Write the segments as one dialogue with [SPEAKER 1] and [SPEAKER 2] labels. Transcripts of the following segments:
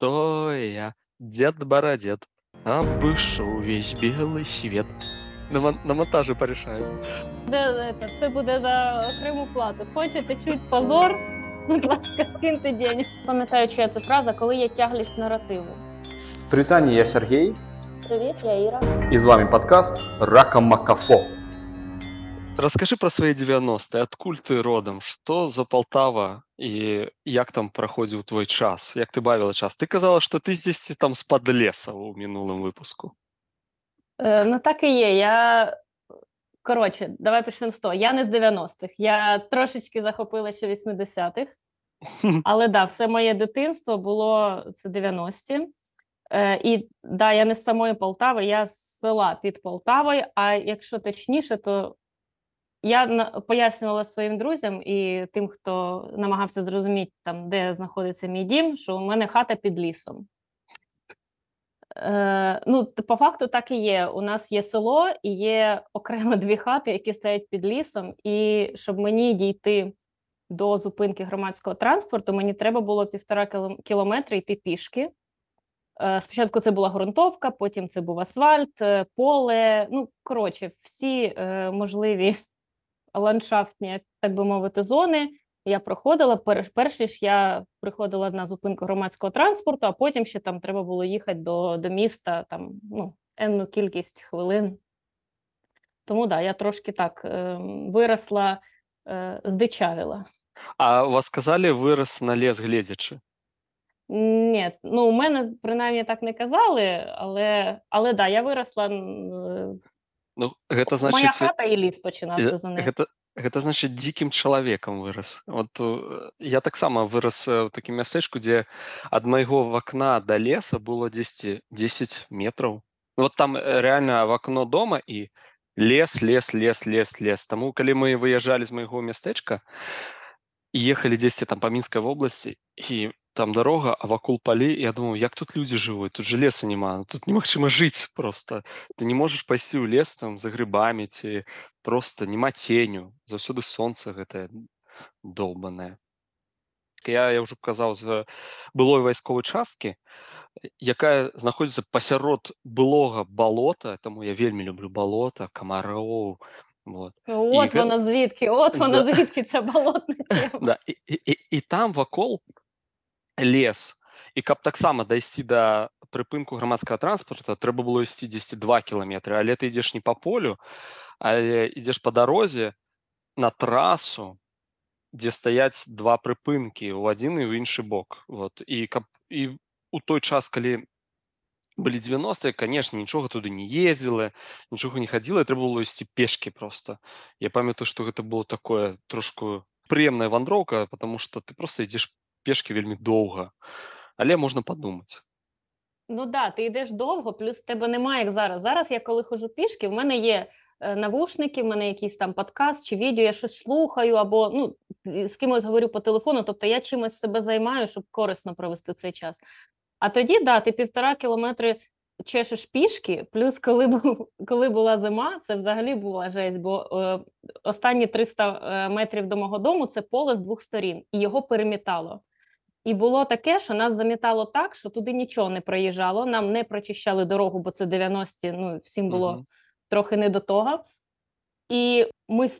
[SPEAKER 1] Кто я? Дед Бородед. Обышу весь белый свет. На, мон- на монтаже порешаем.
[SPEAKER 2] Буде, це, це буде за окрему плату. Хочете чуть позор? Будь ласка, скиньте день. Пам'ятаю, чия це фраза, коли є тяглість наративу.
[SPEAKER 3] Привітання, я Сергій,
[SPEAKER 2] Привіт, я Іра.
[SPEAKER 3] і з вами подкаст Рака Макафо.
[SPEAKER 1] Расскажи про свои 90-е. Откуль ты родом? Что за Полтава? И як там проходил твой час? Як ты бавила час? Ты казала, что ты здесь там з Подлеса у минулому випуску.
[SPEAKER 2] Е, ну так і є. Я коротше, давай почнемо з того. Я не з 90-х. Я трошечки захопила ще 80-х. Але да, все моє дитинство було це 90-ті. Е, і да, я не з самої Полтави, я з села під Полтавою. А якщо точніше, то я пояснювала своїм друзям і тим, хто намагався зрозуміти, там, де знаходиться мій дім, що у мене хата під лісом. Е, ну, по факту так і є. У нас є село і є окремо дві хати, які стоять під лісом. І щоб мені дійти до зупинки громадського транспорту, мені треба було півтора кіло- кілометри йти пішки. Е, Спочатку це була ґрунтовка, потім це був асфальт, е, поле. Ну, коротше, всі е, можливі ландшафтні, так би мовити, зони. Я проходила. Пер- Перші ж я приходила на зупинку громадського транспорту, а потім ще там треба було їхати до, до міста там, ну, енну кількість хвилин. Тому да, я трошки так е, виросла, е, здичавіла.
[SPEAKER 1] А ў вас казалі, вырас на лес гледзячы?
[SPEAKER 2] Ні, ну у мене принаймні так не казали, але, але да, я виросла.
[SPEAKER 1] Ну, гэта
[SPEAKER 2] Моя
[SPEAKER 1] значыць...
[SPEAKER 2] хата і ліс починався
[SPEAKER 1] Э,
[SPEAKER 2] за нею.
[SPEAKER 1] Гэта, гэта значыць дзікім чалавекам вырас. Вот э, я таксама вырас э, у такім мястэчку, дзе ад майго вакна да леса было 10, 10 метраў. Ну, Вот там э, рэальна в окно дома і лес, лес, лес, лес, лес. Таму калі мы выязджалі з майго мястэчка ехалі дзесьці там па мінскай вобласці і там дарога, а вакол палі, я думаў, як тут людзі жывуць, тут же леса няма, тут немагчыма жыць просто. Ты не можаш пайсці ў лес там за грыбамі ці просто няма ценю заўсёды сонца гэтае долбанае я я ўжо казаў з былой вайсковай часткі якая знаходзіцца пасярод былога балота таму я вельмі люблю балота камароў вот
[SPEAKER 2] От вона звідки, от вона
[SPEAKER 1] Да.
[SPEAKER 2] звідки ця болотна тема.
[SPEAKER 1] да і, і, і, і там вакол лес. І каб таксама дайсці да прыпынку грамадскага транспарта трэба было ісці 10 2 кіламетры але ты ідзеш не па полю але ідзеш па дарозе на трасу дзе стаяць два прыпынкі ў адзін і ў іншы бок. Вот. І каб і у той час калі былі 90 конечно нічога туды не ездзіла нічога не хадзіла трэба было ісці пешкі просто. Я памятаю што гэта было такое трошку прыемная вандроўка потому что ты просто ідзеш пешкі вельмі доўга але можна падумаць
[SPEAKER 2] Ну да, ти йдеш довго, плюс в тебе немає як зараз. Зараз я коли ходжу пішки, в мене є е, навушники, в мене якийсь там подкаст чи відео, я щось слухаю, або ну, з кимось говорю по телефону, тобто я чимось себе займаю, щоб корисно провести цей час. А тоді, да, ти півтора кілометри чешеш пішки, плюс коли, коли була зима, це взагалі була жесть, бо е, останні 300 е, метрів до мого дому це поле з двох сторін, і його перемітало. І було таке, що нас замітало так, що туди нічого не проїжджало, нам не прочищали дорогу, бо це 90-ті, ну всім було
[SPEAKER 1] Мгм.
[SPEAKER 2] трохи не до того. І ми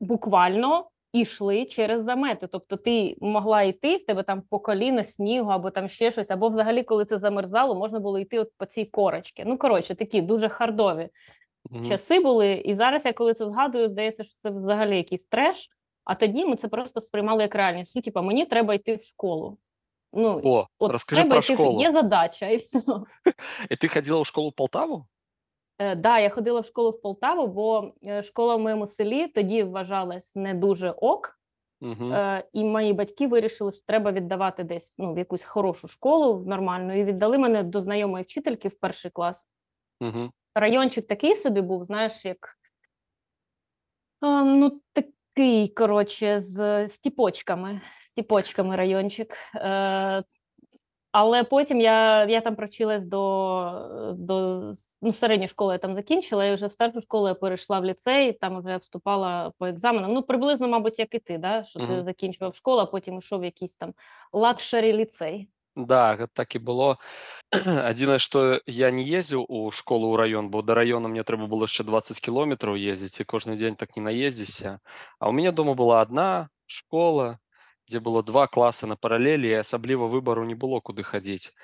[SPEAKER 2] буквально йшли через замети. Тобто ти могла йти, в тебе там по коліно снігу, або там ще щось, або взагалі, коли це замерзало, можна було йти от по цій корочці. Ну, коротше, такі дуже хардові
[SPEAKER 1] Мгм.
[SPEAKER 2] часи були. І зараз я коли це згадую, здається, що це взагалі якийсь треш. А тоді ми це просто сприймали як реальність. Ну, типа, мені треба йти в школу. Ну,
[SPEAKER 1] О,
[SPEAKER 2] от
[SPEAKER 1] розкажи
[SPEAKER 2] треба
[SPEAKER 1] про
[SPEAKER 2] йти,
[SPEAKER 1] школу.
[SPEAKER 2] є задача, і все.
[SPEAKER 1] І ти ходила в школу в Полтаву?
[SPEAKER 2] Е, да, я ходила в школу в Полтаву, бо е, школа в моєму селі тоді вважалась не дуже ок.
[SPEAKER 1] Угу.
[SPEAKER 2] Е, і мої батьки вирішили, що треба віддавати десь ну, в якусь хорошу школу нормальну. І віддали мене до знайомої вчительки в перший клас.
[SPEAKER 1] Угу.
[SPEAKER 2] Райончик такий собі був, знаєш, як а, ну, такий, коротше, з стіпочками. Стіпочками райончик. Е, але потім я, я там провчилась до, до ну, середньої школи я там закінчила, і вже в старшу школу я перейшла в ліцей, там вже вступала по екзаменам. Ну, приблизно, мабуть, як і ти, да? що ти закінчував школу, а потім йшов в якийсь там luxury ліцей.
[SPEAKER 1] Да, так і було. Адзінае, што я не ездзіў у школу у район, бо до раёна мне трэба было яшчэ 20 кіламетраў ездзіць і кожны день так не наездзіся. А у мяне дома была одна школа, дзе было два класа на паралелі, особливо выбару не было куды хадзіць.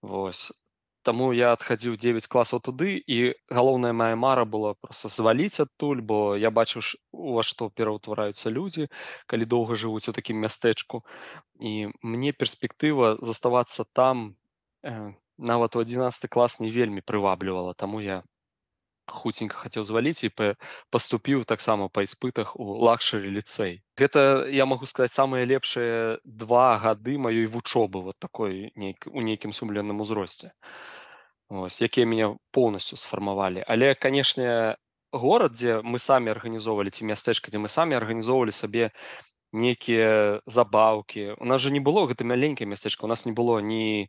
[SPEAKER 1] Вось Таму я адхадзіў 9 класаў туды і галоўная мая мара была проста зваліць адтуль, бо я бачыў, ува што пераўтвараюцца людзі, калі доўга жывуць у такім мястэчку. І мне перспектыва заставацца там э, нават у 11 клас не вельмі прываблівала, таму я хуценька хацеў зваліць і па- паступіў таксама па іспытах у лакшары ліцэй. Гэта я магу сказаць самыя лепшыя два гады маёй вучобы вот такой нейк, у нейкім сумленным узросце. Вось, якія мяне поўнасцю сфармавалі. Але канешне, горад, дзе мы самі арганізоўвалі ці мястэчка, дзе мы самі арганізоўвалі сабе нейкія забаўкі. У нас жа не было гэта маленькае мястэчка, у нас не было ні,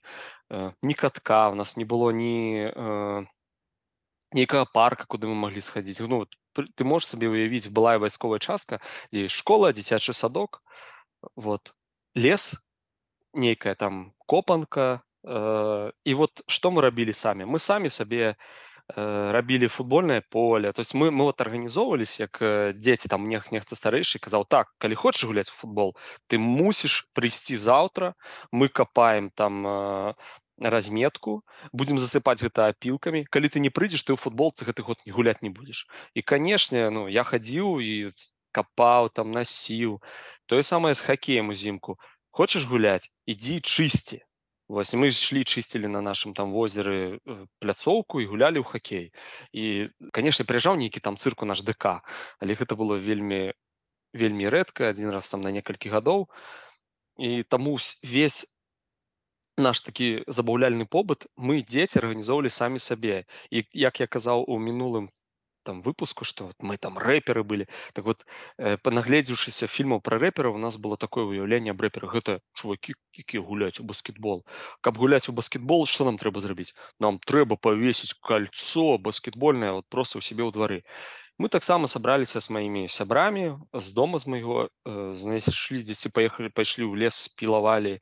[SPEAKER 1] э, ні катка, у нас не было ні э, нейкага парка, куды мы маглі схадзіць. Ну, вот, пры- ты можаш сабе уявіць, была вайсковая частка, дзе ёсць школа, дзіцячы садок, вот, лес, нейкая там копанка. Э, і вот што мы рабілі самі? Мы самі сабе э, рабілі футбольнае поле. То есть мы, мы вот арганізоўваліся, як э, дзеці, там мне нехта старэйшы казаў, так, калі хочаш гуляць у футбол, ты мусіш прыйсці заўтра, мы капаем там э, разметку, будзем засыпаць гэта апілкамі. Калі ты не прыйдзеш, ты ў футбол ты гэты год не гуляць не будзеш. І канешне, ну, я хадзіў і капаў, там насіў. Тое самае з хакеем узімку. Хочаш гуляць, ідзі чысці. Вось мы ішлі чысцілі на нашым там возеры э, пляцоўку і гулялі ў хакей. І канешне, прыязджаў нейкі там цырк у наш ДК, але гэта было вельмі вельмі рэдка, адзін раз там на некалькі гадоў. І таму весь наш такі забаўляльны побыт мы дзеці арганізоўвалі самі сабе. І як я казаў у мінулым там выпуску, вот мы там рэперы былі. Так вот, э, панагледзеўшыся фільмаў пра рэпераў, у нас было такое ўяўленне аб рэперах. Гэта чувакі, якія гуляюць у баскетбол. Каб гуляць у баскетбол, што нам трэба зрабіць? Нам трэба павесіць кольцо баскетбольнае вот проста ў сябе ў двары. Мы таксама сабраліся з маімі сябрамі з дома з майго э, знайшлі дзесьці паехалі пайшлі ў лес спілавалі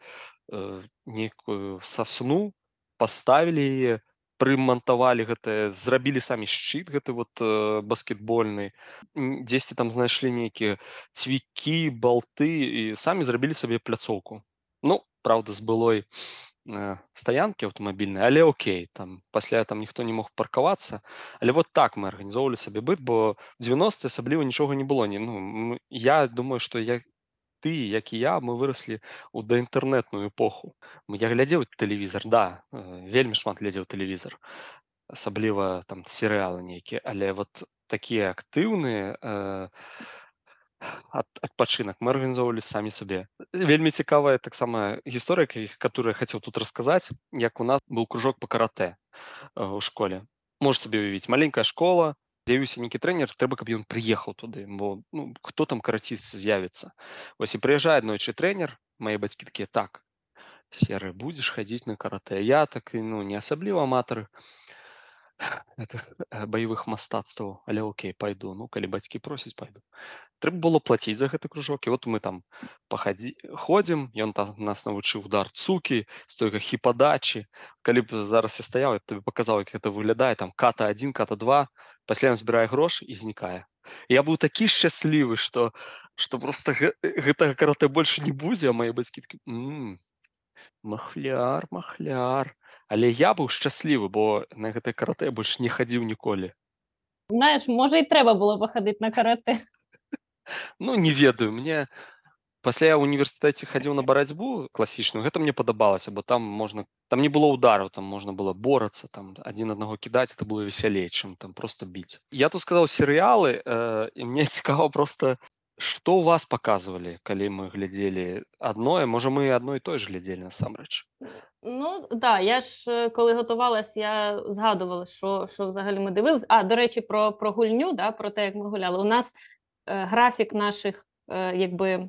[SPEAKER 1] э, нейкую сасну паставілі яе прымантавалі гэта зрабілі самі шчыт гэты вот э, баскетбольны дзесьці там знайшлі нейкія цвікі балты і самі зрабілі сабе пляцоўку. Ну праўда з былой э, стаянкі аўтамабільнай але окей там пасля там ніхто не мог паркавацца. Але вот так мы арганізоўвалі сабе быт бо 90 асабліва нічога не было. Не ну я думаю што я ты як і я мы выраслі у даінтэрнетную эпоху. Я глядзеў тэлевізор да э, вельмі шмат глядзеў тэлевізор асабліва там серыялы нейкія але вот такія актыўныя э, ад, адпачынак мы арганізоўвалі самі сабе вельмі цікавая таксама гісторыя которая хацеў тут расказаць як у нас быў кружок по каратэ у школе. Можешь сабе уявіць маленькая школа з'явіўся нейкі трэнер трэба каб ён прыехаў туды бо ну, хто там караціст з'явіцца Вось і прыязджае аднойчы трэнер мае бацькі такія так серы будзеш хадзіць на каратэ я так і ну не асабліва аматары гэтых э, баявых мастацтваў але окей пайду ну калі бацькі просяць пайду трэба было плаціць за гэты кружок і вот мы там пахадзі ходзім ён там нас навучыў удар цукі стойка хіпадачы калі б зараз я стаяў я б табе паказаў як гэта выглядае там ката 1 ката 2 пасля ён збірае грошы і знікае я быў такі шчаслівы што што просто гэ- гэтага каратэ больше не будзе а мае бацькі такі «М, махляр махляр але я быў шчаслівы бо на гэтай каратэ больш не хадзіў ніколі
[SPEAKER 2] Знаєш, може, і треба було походити на карате.
[SPEAKER 1] ну не ведаю мне пасля я ў універсітэце хадзіў на барацьбу класічную гэта мне падабалася бо там можна там не было удараў там можна было борацца там адзін аднаго кідаць это было весялей чым там просто біць я тут сказаў серыялы э, і мне цікава просто што у вас паказвалі калі мы глядзелі адное можа мы адно і той ж глядзелі насамрэч
[SPEAKER 2] Ну, так, да, я ж е, коли готувалась, я згадувала, що, що взагалі ми дивились. А, до речі, про, про гульню, да, про те, як ми гуляли. У нас е, графік наших е, якби, е,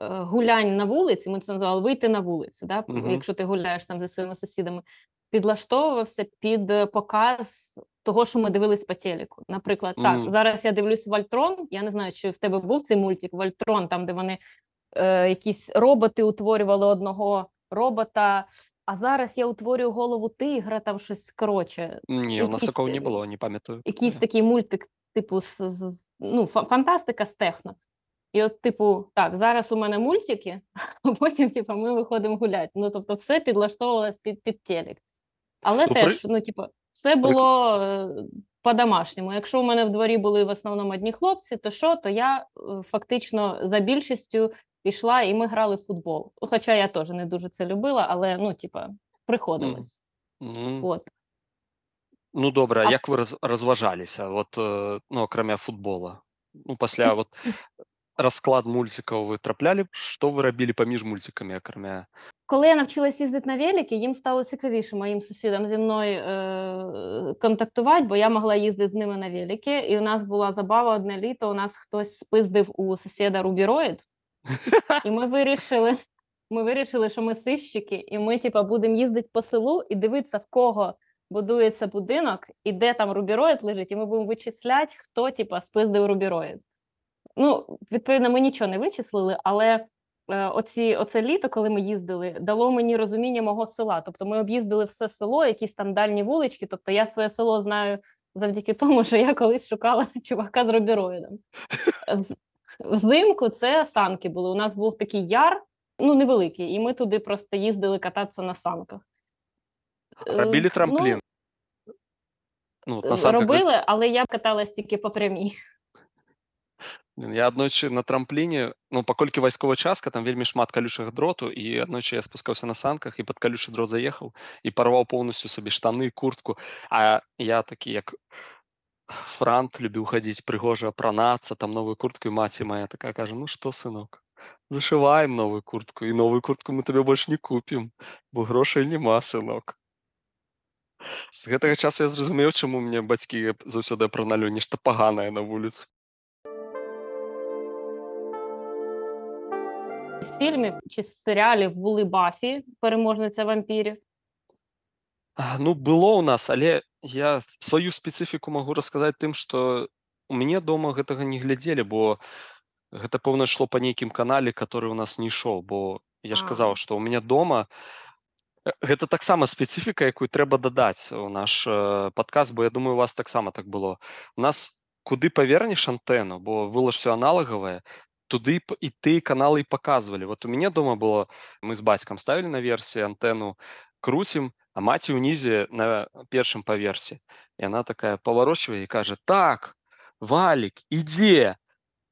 [SPEAKER 2] гулянь на вулиці, ми це називали вийти на вулицю, да,
[SPEAKER 1] Мгм.
[SPEAKER 2] якщо ти гуляєш там зі своїми сусідами, підлаштовувався під е, показ того, що ми дивились по телеку. Наприклад, так, зараз я дивлюсь Вольтрон, я не знаю, чи в тебе був цей мультик Вольтрон, там, де вони е, якісь роботи утворювали одного робота. А зараз я утворюю голову тигра, там щось коротше.
[SPEAKER 1] Ні, у нас такого не
[SPEAKER 2] е,
[SPEAKER 1] було, не пам'ятаю.
[SPEAKER 2] якийсь такий мультик, типу, з, з- ну, фантастика з техно. І от, типу, так, зараз у мене мультики, а потім, типу, ми виходимо гуляти. Ну, тобто, все підлаштовувалось під, під телек. Але
[SPEAKER 1] Ну, при-
[SPEAKER 2] теж, ну, типу, все було е, по-домашньому. Якщо у мене в дворі були в основному одні хлопці, то що, то я е, фактично за більшістю пішла і ми грали в футбол. Хоча я теж не дуже це любила, але ну, типа, приходилось.
[SPEAKER 1] Ну,
[SPEAKER 2] От.
[SPEAKER 1] ну добре, а
[SPEAKER 2] А-
[SPEAKER 1] як ви розважалися? От, е, ну, окрім футбола? Ну, після от, розклад мультиків ви трапляли? Що ви робили поміж мультиками, окрім...
[SPEAKER 2] Коли я навчилась їздити на великі, їм стало цікавіше моїм сусідам зі мною е- контактувати, бо я могла їздити з ними на великі, і у нас була забава одне літо. У нас хтось спиздив у сусіда рубіроїд, і ми вирішили, ми вирішили, що ми сищики, і ми, типа, будемо їздити по селу і дивитися, в кого будується будинок і де там рубіроїд лежить, і ми будемо вичисляти, хто типа спиздив рубіроїд. Ну, відповідно, ми нічого не вичислили, але е, оці, оце літо, коли ми їздили, дало мені розуміння мого села. Тобто ми об'їздили все село, якісь там дальні вулички. Тобто я своє село знаю завдяки тому, що я колись шукала чувака з рубіроїдом. З- Взимку це санки були. У нас був такий яр, ну невеликий, і ми туди просто їздили кататися на санках. Е,
[SPEAKER 1] Робили трамплін? Ну, от на санках
[SPEAKER 2] Робили, але я каталась тільки по прямій.
[SPEAKER 1] Я аднойчы на трампліне ну паколькі вайсковая частка там вельмі шмат калюшых дроту і аднойчы я спускаўся на санках і пад калюшы дрот заехаў і парваў поўнасцю сабе штаны куртку. А я такі як франт любіў хадзіць прыгожа апранацца там новую куртку і маці моя такая кажа ну што сынок зашываем новую куртку і новую куртку мы табе больш не купім бо грошай няма сынок з гэтага часу я зразумеў чаму мне бацькі заўсёды апраналі нешта паганае на вуліцу
[SPEAKER 2] З фільмів чи з серіалів були Бафі, переможниця вампірів.
[SPEAKER 1] Ну, было ў нас, але я сваю спецыфіку магу расказаць тым, што у мяне дома гэтага не глядзелі, бо гэта пэўна ішло па нейкім канале, который у нас не ішоў, бо я ж казаў, што ў мяне дома э, гэта таксама спецыфіка, якую трэба дадаць у наш э, падкаст, бо я думаю, у вас таксама так было. У нас куды павернеш антэну, бо вылаж все аналагавае, туды і ты каналы і паказвалі. Вот у мяне дома было мы з бацькам ставілі на версіі антэну круцім, а маці ўнізе на першым паверсе. Яна такая паварочвае і кажа: так, валік, ідзе.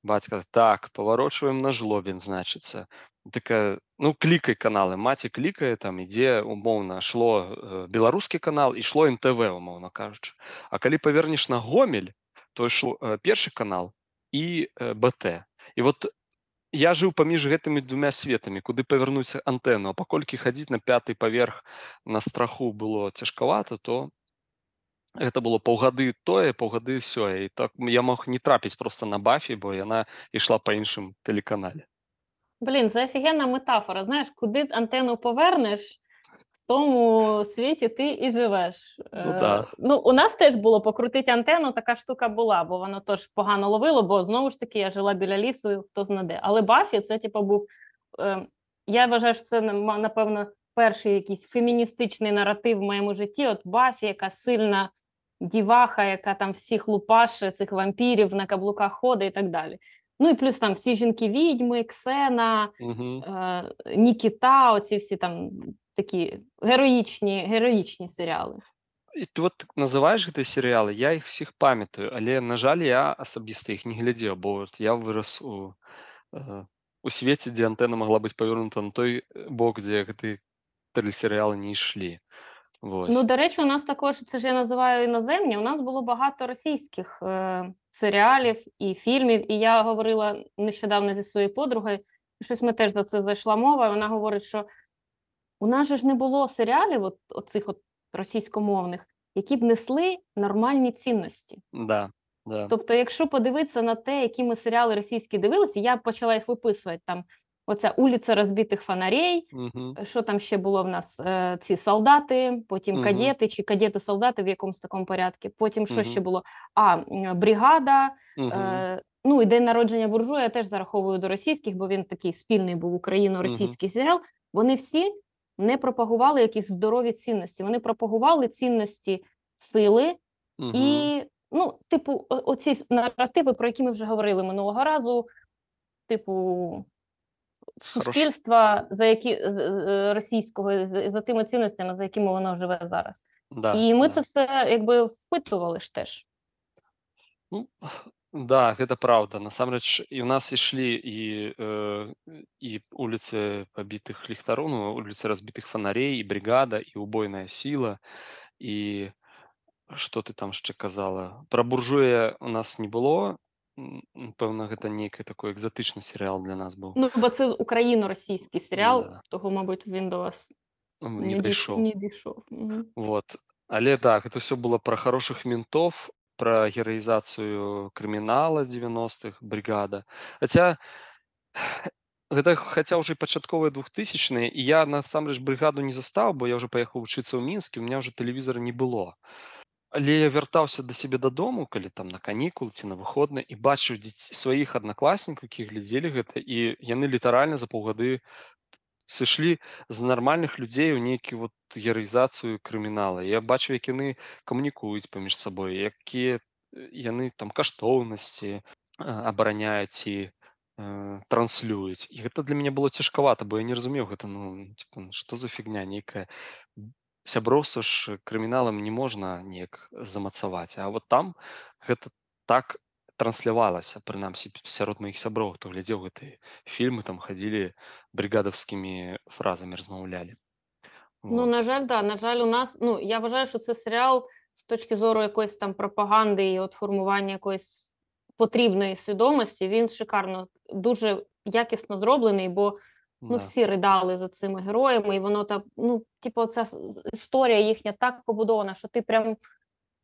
[SPEAKER 1] Бацька так, паварочваем на жлобін, значыцца. Такая ну клікай каналы, маці клікае там ідзе умоўна шло э, беларускі канал, ішло НТВ, умоўна кажучы. А калі павернеш на гомель, то ішло э, першы канал і э, БТ. І вот я жыў паміж гэтымі двумя светамі, куды павярнуць антэну, а паколькі хадзіць на пяты паверх на страху было цяжкавата, то гэта было паўгады тое, паўгады сёе. І так я мог не трапіць проста на бафі, бо яна ішла па іншым тэлеканале.
[SPEAKER 2] Блін, це офігенна метафора. Знаєш, куди антенну повернеш, в тому світі ти і живеш.
[SPEAKER 1] Ну,
[SPEAKER 2] Е,
[SPEAKER 1] да.
[SPEAKER 2] ну, у нас теж було покрутити антенну, така штука була, бо воно теж погано ловило, бо знову ж таки я жила біля лісу, хто знаде. Але Бафі це типу був. Е, я вважаю, що це напевно перший якийсь феміністичний наратив в моєму житті. От Бафі, яка сильна діваха, яка там всіх лупаше, цих вампірів на каблуках ходить і так далі. Ну і плюс там всі жінки відьми, Ксена,
[SPEAKER 1] Угу.
[SPEAKER 2] е, Нікіта, оці всі там такі героїчні, героїчні серіали.
[SPEAKER 1] І ти от називаєш гэты серыялы, я іх всіх памятаю, але на жаль, я асабіста іх не глядзеў, бо от я вырас у, э, у свеце, дзе антэна магла быць павернута на той э, бок, дзе гэты тэлесерыялы не ішлі. Вось.
[SPEAKER 2] Ну, до речі, у нас також це ж я називаю іноземні. У нас було багато російських е, серіалів і фільмів. І я говорила нещодавно зі своєю подругою, щось ми теж за це зайшла мова. і Вона говорить, що у нас же ж не було серіалів, от, оцих от російськомовних, які б несли нормальні цінності.
[SPEAKER 1] Да, да.
[SPEAKER 2] Тобто, якщо подивитися на те, які ми серіали російські дивилися, я почала їх виписувати. Там оця улиця розбитих фонарей,
[SPEAKER 1] Угу.
[SPEAKER 2] що там ще було в нас? Е, ці солдати, потім
[SPEAKER 1] Мгм.
[SPEAKER 2] кадети чи кадети-солдати в якомусь такому порядку. Потім що ще було? А, бригада.
[SPEAKER 1] Угу.
[SPEAKER 2] Е, ну і день народження буржуя я теж зараховую до російських, бо він такий спільний був україно-російський серіал. Вони всі не пропагували якісь здорові цінності. Вони пропагували цінності сили
[SPEAKER 1] Мгм.
[SPEAKER 2] і, ну, типу, оці наративи, про які ми вже говорили минулого разу, типу, суспільства, за які з- з- російського, за, за тими цінностями, за якими воно живе зараз.
[SPEAKER 1] Да,
[SPEAKER 2] і ми
[SPEAKER 1] да.
[SPEAKER 2] це все якби впитували ж теж.
[SPEAKER 1] Ну, да, гэта праўда. Насамрэч і ў нас ішлі і э, і улицы пабітых ліхтароў, ну, улицы разбітых фонарей, і бригада, і убойная сіла, і што ты там яшчэ казала? Пра буржуя у нас не было. М, Пэўна, гэта нейкі такой екзатычны серыял для нас быў.
[SPEAKER 2] Ну, бо це україно-російський серіал,
[SPEAKER 1] Да.
[SPEAKER 2] того, мабуть, він до вас
[SPEAKER 1] М,
[SPEAKER 2] не,
[SPEAKER 1] Не
[SPEAKER 2] дій-
[SPEAKER 1] дайшоў.
[SPEAKER 2] не дійшов. Мгм.
[SPEAKER 1] Вот. Але так, это все было про хороших ментов, про героизацию крымінала 90-х, бригада. Хаця гэта хаця ўжо і пачатковыя двухтысячныя і я насамрэч брыгаду не застаў, бо я ўжо паехаў вучыцца ў мінскі, у меня ўжо тэлевізора не было. Але я вяртаўся да сябе дадому, калі там на канікул ці на выходны і бачыў сваіх аднакласнікаў, якія глядзелі гэта і яны літаральна за паўгады сышлі з нармальных людзей у нейкі вот гераізацыю крымінала. Я бачу, як яны камунікуюць паміж сабой, якія э, яны там каштоўнасці абараняюць і э, транслююць. І гэта для мяне было цяжкавата, бо я не разумеў гэта ну типа, што за фігня нейкая сяброўства ж крыміналам не можна неяк замацаваць. А вот там гэта так транслявалася прынамсі сярод маіх сяброў, хто глядзеў гэтыя фільмы, там хадзілі брыгадаўскімі фразамі размаўлялі.
[SPEAKER 2] Ну,
[SPEAKER 1] Вот.
[SPEAKER 2] на жаль, да, на жаль, у нас, ну, я вважаю, що це серіал з точки зору якоїсь там пропаганди і от формування якоїсь потрібної свідомості, він шикарно, дуже якісно зроблений, бо ну,
[SPEAKER 1] Да.
[SPEAKER 2] всі ридали за цими героями, і воно так, ну, типу, ця с- історія їхня так побудована, що ти прям,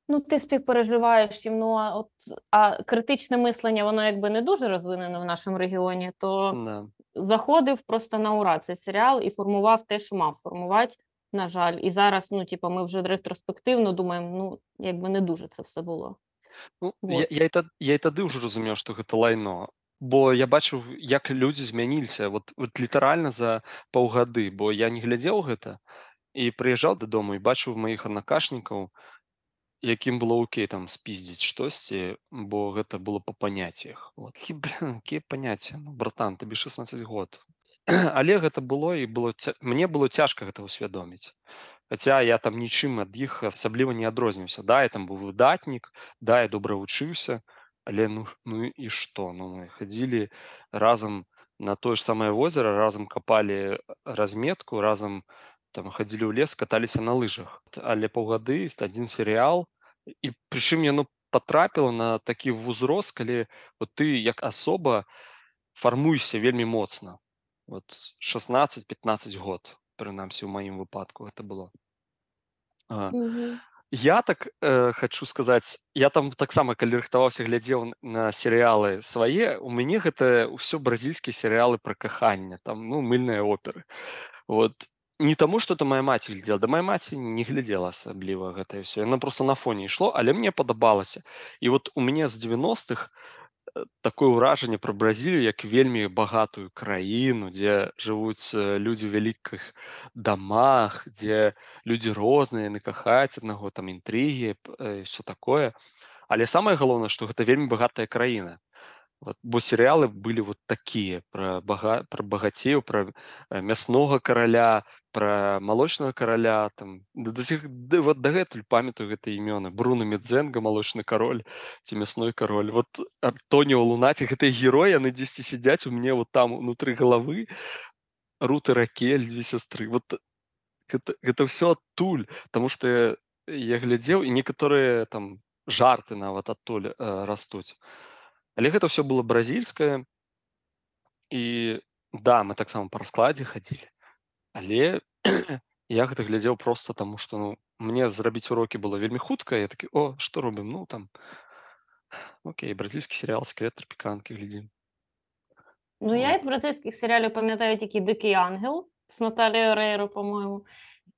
[SPEAKER 2] ну, ти співпереживаєш їм, ну, а, от, а критичне мислення, воно якби не дуже розвинене в нашому регіоні, то
[SPEAKER 1] Да.
[SPEAKER 2] заходив просто на ура цей серіал і формував те, що мав формувати, на жаль. І зараз, ну, типу, ми вже ретроспективно думаємо, ну, якби не дуже це все було.
[SPEAKER 1] Ну, я,
[SPEAKER 2] Вот.
[SPEAKER 1] я, і тад, я і тады ўжо разумеў, што гэта лайно. Бо я бачыў, як людзі змяніліся вот, вот літаральна за паўгады, бо я не глядзеў гэта і прыязджаў дадому і бачыў маіх аднакашнікаў, якім было окей там спіздзіць штосьці, бо гэта было па паняццях. Вот. Якія паняцці? Ну, братан, табе 16 год. Але гэта было і было ця... мне было цяжка гэта ўсвядоміць. Хаця я там нічым ад іх асабліва не адрознівся. Да, я там быў выдатнік, да, я добра вучыўся, але ну, ну і што? Ну, мы хадзілі разам на тое ж самае возера, разам капалі разметку, разам там хадзілі ў лес, каталіся на лыжах. Але паўгады адзін серыял і прычым яно патрапіла на такі ўзрост, калі вот ты як асоба фарміруешся вельмі моцна. Вот 16-15 год, прынамсі ў маім выпадку гэта было. А, Я так э, хочу сказаць, я там таксама калі рыхтаваўся глядзеў на серыялы свае, у мяне гэта ўсё бразільскія серыялы пра каханне, там ну мыльныя оперы. Вот не таму, што это моя маці глядзела, да моя маці не глядзела асабліва гэтае ўсё. Яна просто на фоне ішло, але мне падабалася. І вот у мяне з 90-х э, такое ўражанне пра Бразілію як вельмі багатую краіну, дзе жывуць э, людзі ў вялікіх дамах, дзе людзі розныя, яны кахаюць аднаго, там інтрыгі, все такое. Але самае галоўнае, што гэта вельмі багатая краіна. Вот, бо серыялы былі вот такія пра бага, пра багацею, пра мяснога караля, пра малочнага караля, там да, да, вот дагэтуль памятаю гэтыя імёны. Бруно Медзенга, малочны кароль ці мясной кароль. Вот Антоніо Лунаці, гэтыя героі, яны дзесьці сядзяць у мне вот там унутры галавы. Рут і Ракель, дзве сястры. Вот гэта, гэта ўсё адтуль, таму што я, я глядзеў і некаторыя там жарты нават адтуль э, растуць. Але гэта ўсё было бразільскае і да, мы таксама па раскладзе хадзілі. Але я гэта глядзеў проста таму, што ну, мне зрабіць урокі было вельмі хутка, я такі о, што робім? Ну там Окей, бразильскі серыял скелет трапіканкі глядзім.
[SPEAKER 2] Ну, я
[SPEAKER 1] От.
[SPEAKER 2] із бразильських серіалів пам'ятаю тільки Дикий ангел з Наталією Рейро, по-моєму.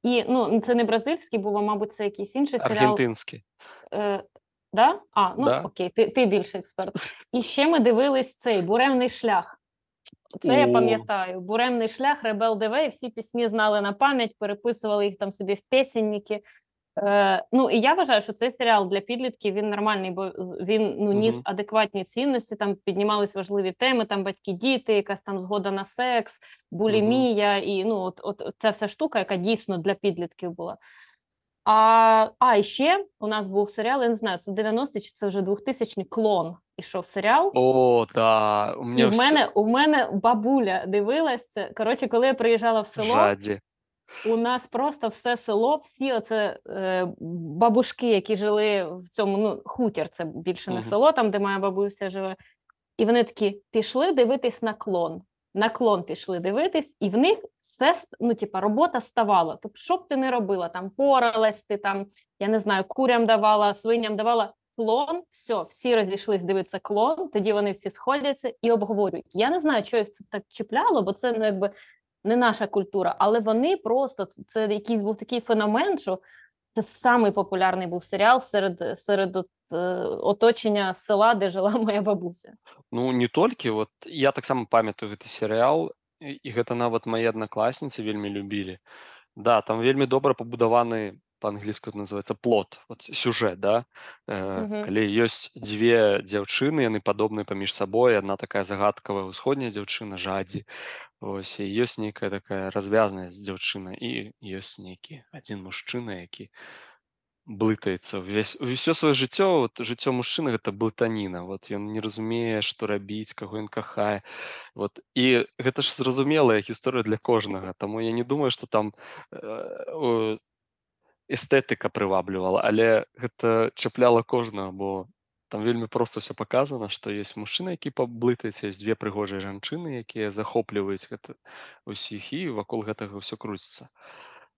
[SPEAKER 2] І ну, це не бразильський був, а мабуть, це якийсь інший серіал.
[SPEAKER 1] Аргентинський.
[SPEAKER 2] Е, да? А, ну
[SPEAKER 1] Да.
[SPEAKER 2] окей, ти, ти більше експерт. І ще ми дивились цей буремний шлях. Це я пам'ятаю. Буремний шлях, Ребел ДВ, і всі пісні знали на пам'ять, переписували їх там собі в пісенники. Е, ну і я вважаю, що цей серіал для підлітків він нормальний, бо він ну ніс
[SPEAKER 1] Мгм.
[SPEAKER 2] адекватні цінності. Там піднімались важливі теми, там батьки, діти, якась там згода на секс, булімія, і ну от от ця вся штука, яка дійсно для підлітків була. А, а і ще у нас був серіал, я не знаю, це 90-ті чи це вже 2000 клон. Ішов серіал.
[SPEAKER 1] О, да. У
[SPEAKER 2] І в мене, у мене бабуля дивилась це. Коротше, коли я приїжджала в село,
[SPEAKER 1] жаді.
[SPEAKER 2] у нас просто все село, всі оце е, бабушки, які жили в цьому, ну, хутір, це більше не
[SPEAKER 1] Мгм.
[SPEAKER 2] село, там, де моя бабуся живе. І вони такі пішли дивитись на клон. На клон пішли дивитись, і в них все, ну, типа, робота ставала. Тобто, що б ти не робила, там поралась ти, там, я не знаю, курям давала, свиням давала клон, все, всі розійшлись дивитися клон, тоді вони всі сходяться і обговорюють. Я не знаю, що їх це так чіпляло, бо це ну, якби не наша культура, але вони просто це якийсь був такий феномен, що це самий популярний був серіал серед, серед от, е, оточення села, де жила моя бабуся.
[SPEAKER 1] Ну, не толькі, вот я таксама памятаю гэты серыял, і гэта нават мае аднакласніцы вельмі любілі. Да, там вельмі добра пабудаваны па-англійску это называется плот, вот сюжэт, да. Э,
[SPEAKER 2] Мгм.
[SPEAKER 1] калі ёсць дзве дзяўчыны, яны падобныя паміж сабой, адна такая загадкавая ўсходняя дзяўчына жадзі. Вось і ёсць нейкая такая развязнасць дзяўчына і ёсць нейкі адзін мужчына, які блытаецца ўвесь усё сваё жыццё вот жыццё мужчыны гэта блытаніна вот ён не разумее што рабіць каго ён кахае вот і гэта ж зразумелая гісторыя для кожнага таму я не думаю што там э, эстэтыка прываблівала але гэта чапляла кожнага бо там вельмі проста ўсё паказана што ёсць мужчына які паблытаецца ёсць дзве прыгожыя жанчыны якія захопліваюць гэта усіх і вакол гэтага ўсё круціцца.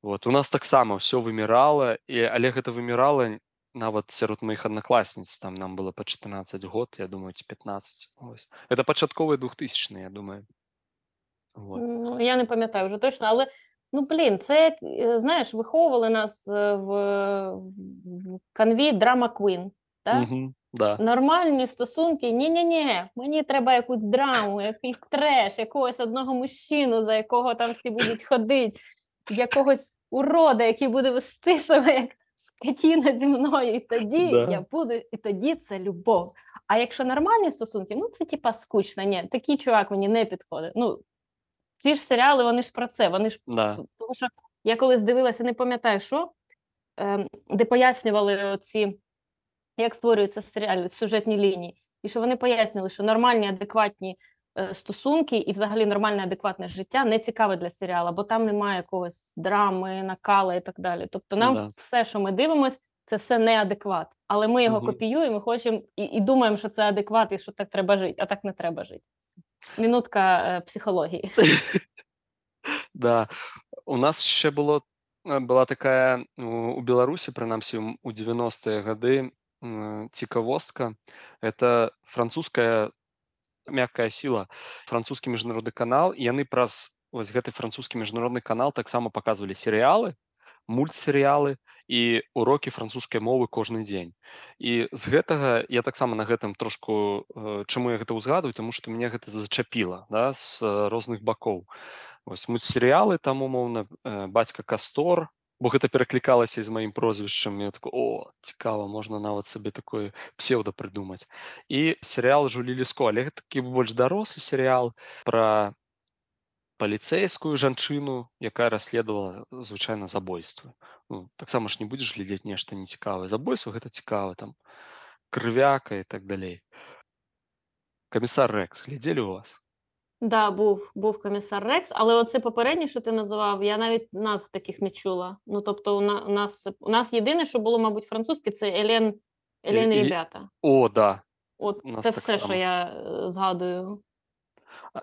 [SPEAKER 1] Вот у нас таксама ўсё вымірала і але гэта вымірала нават сярод маіх аднакласніц там нам было па 14 год я думаю ці 15 ось. Это пачатковыя двухтысячныя я думаю. Вот.
[SPEAKER 2] Ну, я не пам'ятаю вже точно, але ну блін, це е, знаєш, виховували нас е, в, в канві драма Queen. Так?
[SPEAKER 1] Мгм, да
[SPEAKER 2] Нормальні стосунки, ні-ні-ні, мені треба якусь драму, якийсь треш, якогось одного мужчину, за якого там всі будуть ходити, якогось урода, який буде вести себе як скотіна зі мною, і тоді
[SPEAKER 1] Да.
[SPEAKER 2] я буду, і тоді це любов. А якщо нормальні стосунки, ну це типа скучно. Ні, такий чувак мені не підходить. Ну, ці ж серіали, вони ж про це, вони ж
[SPEAKER 1] да
[SPEAKER 2] тому що я колись дивилася, не пам'ятаю, що, ем, де пояснювали ці, як створюються серіали, сюжетні лінії, і що вони пояснювали, що нормальні, адекватні е, стосунки і взагалі нормальне, адекватне життя не цікаве для серіалу, бо там немає якогось драми, накала і так далі. Тобто нам
[SPEAKER 1] Да.
[SPEAKER 2] все, що ми дивимося, це все неадекват. Але ми його
[SPEAKER 1] Мгм.
[SPEAKER 2] копіюємо, хочемо і, і думаємо, що це адекват, і що так треба жити, а так не треба жити. Мінутка э, психології.
[SPEAKER 1] Да. У нас ще было э, была такая у Беларусі, прынамсі у 90-е гады цікавостка. Это французская мяккая сіла, французскі міжнародны канал і яны праз вось гэты французскі міжнародны канал таксама паказвалі серыялы мультсерыялы і урокі французскай мовы кожны дзень. І з гэтага я таксама на гэтым трошку э, чаму я гэта ўзгадваю, таму што мяне гэта зачапіла да, з э, розных бакоў. Вось мультсерыялы там умоўна э, бацька Кастор, бо гэта пераклікалася з маім прозвішчам я такой о цікава можна нават сабе такое псеўда прыдумаць і серыял жулі ліско але гэта такі больш дарослы серыял пра паліцэйскую жанчыну якая расследавала звычайна забойствы ну, таксама ж не будзеш глядзець нешта нецікавае забойства гэта цікава там крывяка і так далей камісар рэкс глядзелі у вас
[SPEAKER 2] Да, був, був комісар Рекс, але оце попереднє, що ти називав, я навіть назв таких не чула. Ну, тобто, у, на, у, нас, у нас єдине, що було, мабуть, французьке, це Елен, Елен
[SPEAKER 1] І- і-
[SPEAKER 2] Ребята.
[SPEAKER 1] о да
[SPEAKER 2] От
[SPEAKER 1] у нас
[SPEAKER 2] це
[SPEAKER 1] так
[SPEAKER 2] все, що
[SPEAKER 1] само.
[SPEAKER 2] я е, згадую.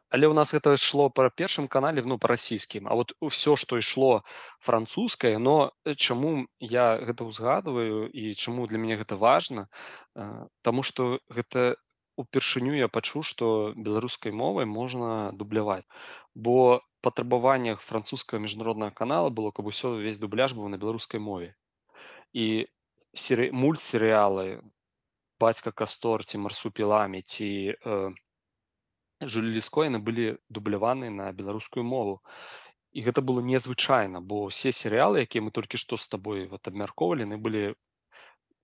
[SPEAKER 1] Але у нас гэта ішло па першым канале ну па расійскім А вот ўсё што ішло французскае но э, чаму я гэта ўзгадваю і чаму для мяне гэта важна э, Таму што гэта упершыню я пачуў што беларускай мовай можна дубляваць бо патрабаваннях французскага міжнароднага канала было каб усё увесь дубляж быў на беларускай мове. І серы... мультсерыялы бацька кастор ці марсупіламі ці э, жуліліско яны былі дубляваны на беларускую мову і гэта было незвычайна бо ўсе серыялы якія мы толькі што з табой вот абмяркоўвалі яны былі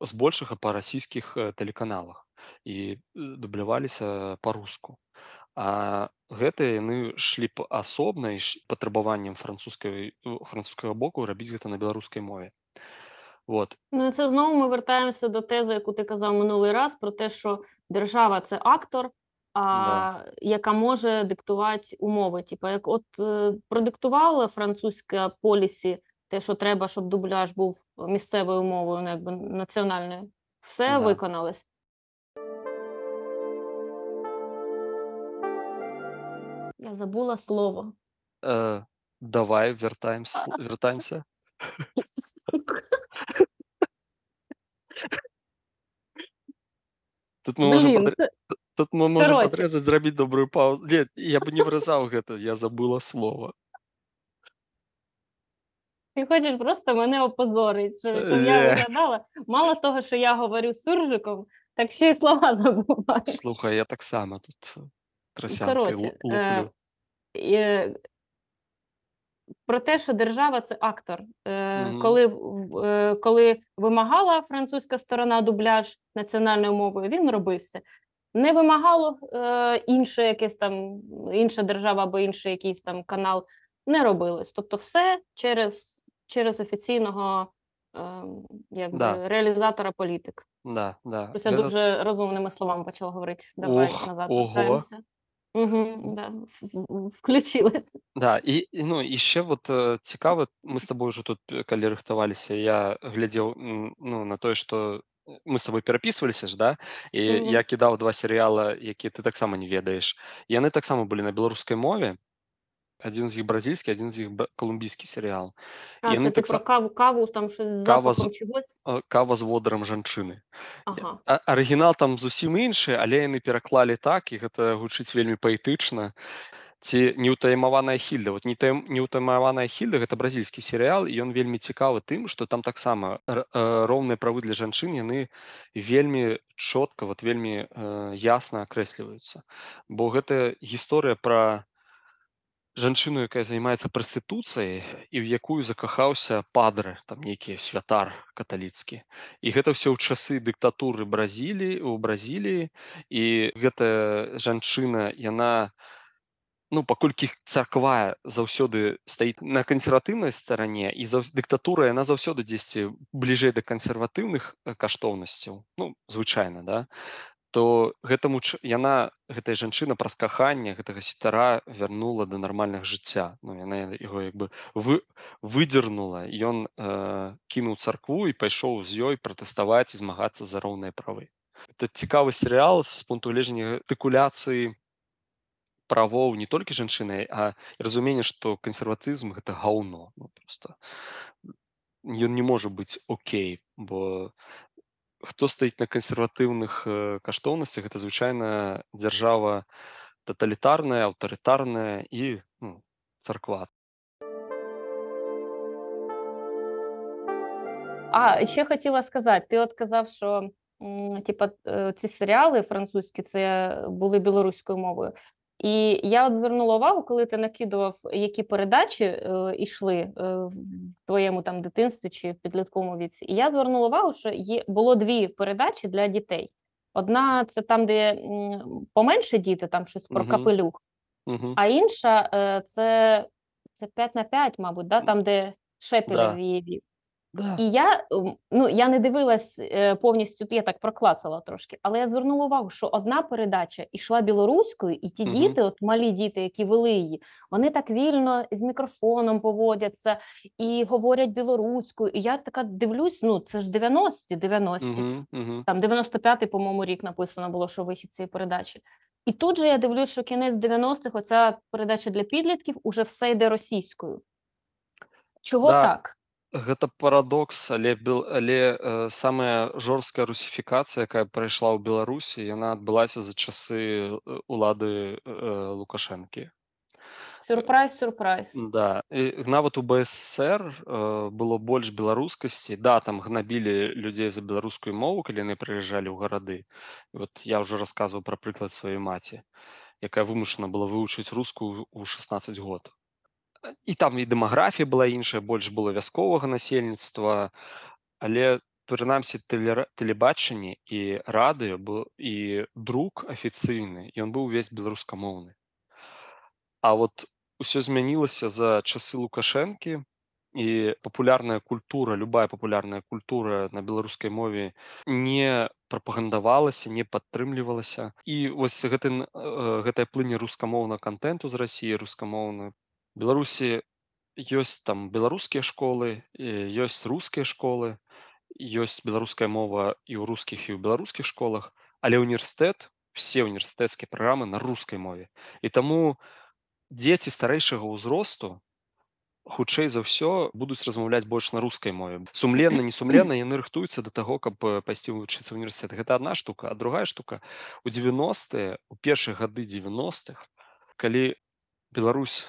[SPEAKER 1] збольшага па расійскіх тэлеканалах і дубляваліся па-руску а гэтыя яны шлі б асобна і патрабаваннем французскай французскага боку рабіць гэта на беларускай мове. Вот.
[SPEAKER 2] Ну, і це знову ми вертаємося до тези, яку ти казав минулий раз, про те, що держава це актор, а, яка може диктувати умови. Типа, як от е, продиктувала французька полісі те, що треба, щоб дубляж був місцевою мовою, ну, якби національною, все
[SPEAKER 1] Да.
[SPEAKER 2] виконалось. Я забула слово.
[SPEAKER 1] э, давай вертаемся тут мы можем
[SPEAKER 2] Блін,
[SPEAKER 1] падр-
[SPEAKER 2] це
[SPEAKER 1] тут мы можем
[SPEAKER 2] Короче.
[SPEAKER 1] падрэзаць зрабіць добрую паузу нет я бы не выразаў гэта я забыла слово
[SPEAKER 2] Ти хочеш просто мене опозорити, щоб, щоб
[SPEAKER 1] Ні.
[SPEAKER 2] я виглядала. Мало того, що я говорю суржиком, так ще й слова забуваю.
[SPEAKER 1] слухай я таксама тут трасянкой
[SPEAKER 2] короче,
[SPEAKER 1] лу-
[SPEAKER 2] е,
[SPEAKER 1] луплю
[SPEAKER 2] І, е, про те, що держава це актор. Е,
[SPEAKER 1] Мгм.
[SPEAKER 2] коли, в- е, коли вимагала французька сторона дубляж національною мовою, він робився. Не вимагало е, інше якесь там інша держава або інший якийсь там канал, не робилось. Тобто, все через, через офіційного е, якби,
[SPEAKER 1] Да.
[SPEAKER 2] реалізатора політик.
[SPEAKER 1] да да
[SPEAKER 2] Ось я дуже розумними словами почала говорити. Давай
[SPEAKER 1] Ох,
[SPEAKER 2] назад
[SPEAKER 1] ого.
[SPEAKER 2] Угу, да, в- в-
[SPEAKER 1] Да, і, і ну і ще от е, цікаво, ми з тобою вже тут, е, коли рихтувалися, я глядів ну, на те, що мы с тобой перапісваліся ж да і
[SPEAKER 2] mm -hmm.
[SPEAKER 1] я кідаў два серыяла які ты таксама не ведаеш яны таксама былі на беларускай мове адзін з іх бразільскі адзін з іх колумбійскі серыял
[SPEAKER 2] а, яны
[SPEAKER 1] так са...
[SPEAKER 2] каву каву там э,
[SPEAKER 1] кава з... кава з водарам жанчыны
[SPEAKER 2] ага.
[SPEAKER 1] А, арыгінал там зусім іншы але яны пераклалі так і гэта гучыць вельмі паэтычна і Ці неўтаймаваная хільда. Вот неўтайм- неўтаймаваная хільда гэта бразільскі серыял, і ён вельмі цікавы тым, што там таксама э, роўныя правы для жанчын яны вельмі чётка, вот вельмі э, ясна акрэсліваюцца. Бо гэта гісторыя пра жанчыну, якая займаецца прастытуцыяй і ў якую закахаўся падры, там нейкі святар каталіцкі. І гэта ўсё ў часы дыктатуры Бразіліі у Бразіліі і гэтая жанчына яна ну паколькі царква заўсёды стаіць на кансерватыўнай старане і заў... дыктатура яна заўсёды дзесьці бліжэй да кансерватыўных э, каштоўнасцяў ну звычайна да то гэтаму яна гэтая жанчына праз каханне гэтага святара вярнула да нармальных жыцця ну яна яго як бы вы выдзернула ён э, кінуў царкву і пайшоў з ёй пратэставаць і змагацца за роўныя правы. Это цікавы серыял з пункту гледжання артыкуляцыі правоў не толькі жанчыны а і разуменне што кансерватызм гэта гаўно ну, просто ён не можа быць окей бо хто стаіць на кансерватыўных э, каштоўнасцях гэта звычайна дзяржава таталітарная аўтарытарная і ну, царква
[SPEAKER 2] А ще хотіла сказати: ти от казав, що м, типа, ці серіали французькі це були білоруською мовою. І я от звернула увагу, коли ти накидував, які передачі е, йшли е, в твоєму там дитинстві чи в підлітковому віці. І я звернула увагу, що є було дві передачі для дітей. Одна це там, де м, поменше діти, там щось про
[SPEAKER 1] Мгм.
[SPEAKER 2] капелюх,
[SPEAKER 1] угу.
[SPEAKER 2] а інша е, це, це 5 на 5, мабуть, да? там, де Шепелев
[SPEAKER 1] Да.
[SPEAKER 2] її вів.
[SPEAKER 1] Да.
[SPEAKER 2] І я ну я не дивилась е, повністю, я так проклацала трошки, але я звернула увагу, що одна передача йшла білоруською, і ті
[SPEAKER 1] Мгм.
[SPEAKER 2] діти, от малі діти, які вели її, вони так вільно з мікрофоном поводяться і говорять білоруською. І я така дивлюсь: ну це ж 90-ті, 90-ті.
[SPEAKER 1] Угу. Угу.
[SPEAKER 2] Там 95-й, по-моєму, рік написано було, що вихід цієї передачі. І тут же я дивлюсь, що кінець 90-х, оця передача для підлітків, уже все йде російською. Чого
[SPEAKER 1] Да.
[SPEAKER 2] так?
[SPEAKER 1] Гэта парадокс, але бел- але э, самая жорсткая русіфікацыя, якая прайшла ў Беларусі, яна адбылася за часы э, улады э, Лукашэнкі.
[SPEAKER 2] Сюрприз, сюрприз.
[SPEAKER 1] Да, і нават у БССР э, было больш беларускасці. Да, там гнабілі людзей за беларускую мову, калі яны прыязджалі ў гарады. І Вот я ўжо расказваў пра прыклад сваёй маці. якая вымушана была вывучыць рускую ў 16 год і там і дэмаграфія была іншая больш было вясковага насельніцтва але прынамсі тэлебачанне і радыё быў і друк афіцыйны ён быў увесь беларускамоўны А вот усё змянілася за часы лукашэнкі і папулярная культура любая папулярная культура на беларускай мове не прапагандавалася не падтрымлівалася і вось гэты гэтае плыне рускамоўна контенту з рассіі рускамоўна беларусі ёсць там беларускія школы ёсць рускія школы ёсць беларуская мова і ў рускіх і ў беларускіх школах але універсітэт все універсітэцкія праграмы на рускай мове. І таму дзеці старэйшага ўзросту хутчэй за ўсё будуць размаўляць больш на рускай мове. Сумленна несумленна яны рыхтуюцца да таго каб пайсці вывучыцца універсітэт гэта одна штука. А другая штука у 90 у першыя гады 90-х калі Беларусь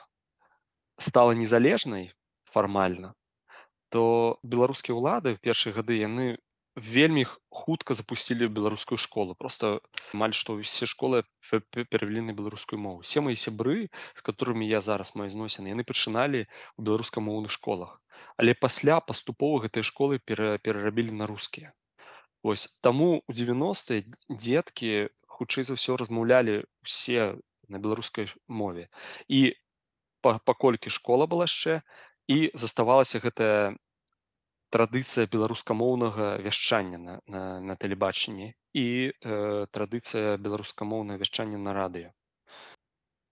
[SPEAKER 1] стала незалежнай фармальна то беларускія ўлады в першыя гады яны вельмі хутка запусцілі беларускую школу. Просто амаль што ўсе школы перавялі на беларускую мову. Все мои сябры з которыми я зараз маю зносіны яны пачыналі у беларускамоўных школах. Але пасля паступова гэтай школы перарабілі на рускія ось таму у 90 дзеткі хутчэй за ўсё размаўлялі все на беларускай мове. І паколькі школа была яшчэ і заставалася гэтая традыцыя беларускамоўнага вяшчання на, на, на тэлебачанні і э, традыцыя беларускамоўнага вяшчання на радыё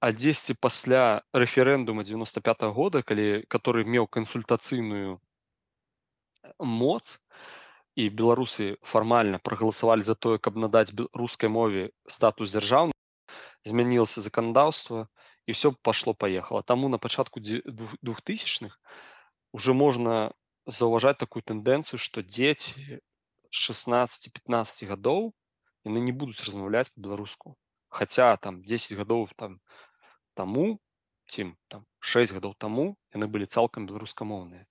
[SPEAKER 1] а дзесьці пасля рэферэндума 95 -го года калі который меў кансультацыйную моц і беларусы фармальна прагаласавалі за тое каб надаць рускай мове статус дзяржаўны змянілася заканадаўства і все пашло паехала таму на пачатку двухтысячных уже можна заўважаць такую тэндэнцыю што дзеці 16-15 гадоў яны не будуць размаўляць по-беларуску хаця там 10 гадоў там таму ці там 6 гадоў таму яны былі цалкам беларускамоўныя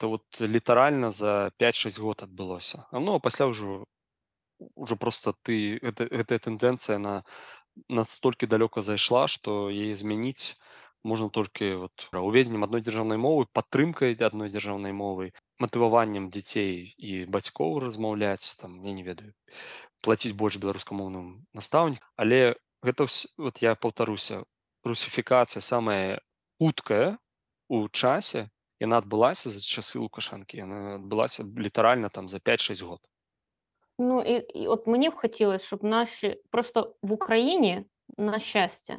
[SPEAKER 1] то вот літаральна за 5-6 год адбылося ну пасля ўжо уже просто ты гэта, гэтая тэндэнцыя на настолькі далёка зайшла што яе змяніць можна толькі вот уведзеннем адной дзяржаўнай мовы падтрымкай адной дзяржаўнай мовы матываваннем дзяцей і бацькоў размаўляць там я не ведаю плаціць больш беларускамоўным настаўнік але гэта вот я паўтаруся русіфікацыя самая хуткая у часе яна адбылася за часы лукашанкі яна адбылася літаральна там за 5-6 год
[SPEAKER 2] Ну і, і от мені б хотілося, щоб наші просто в Україні, на щастя,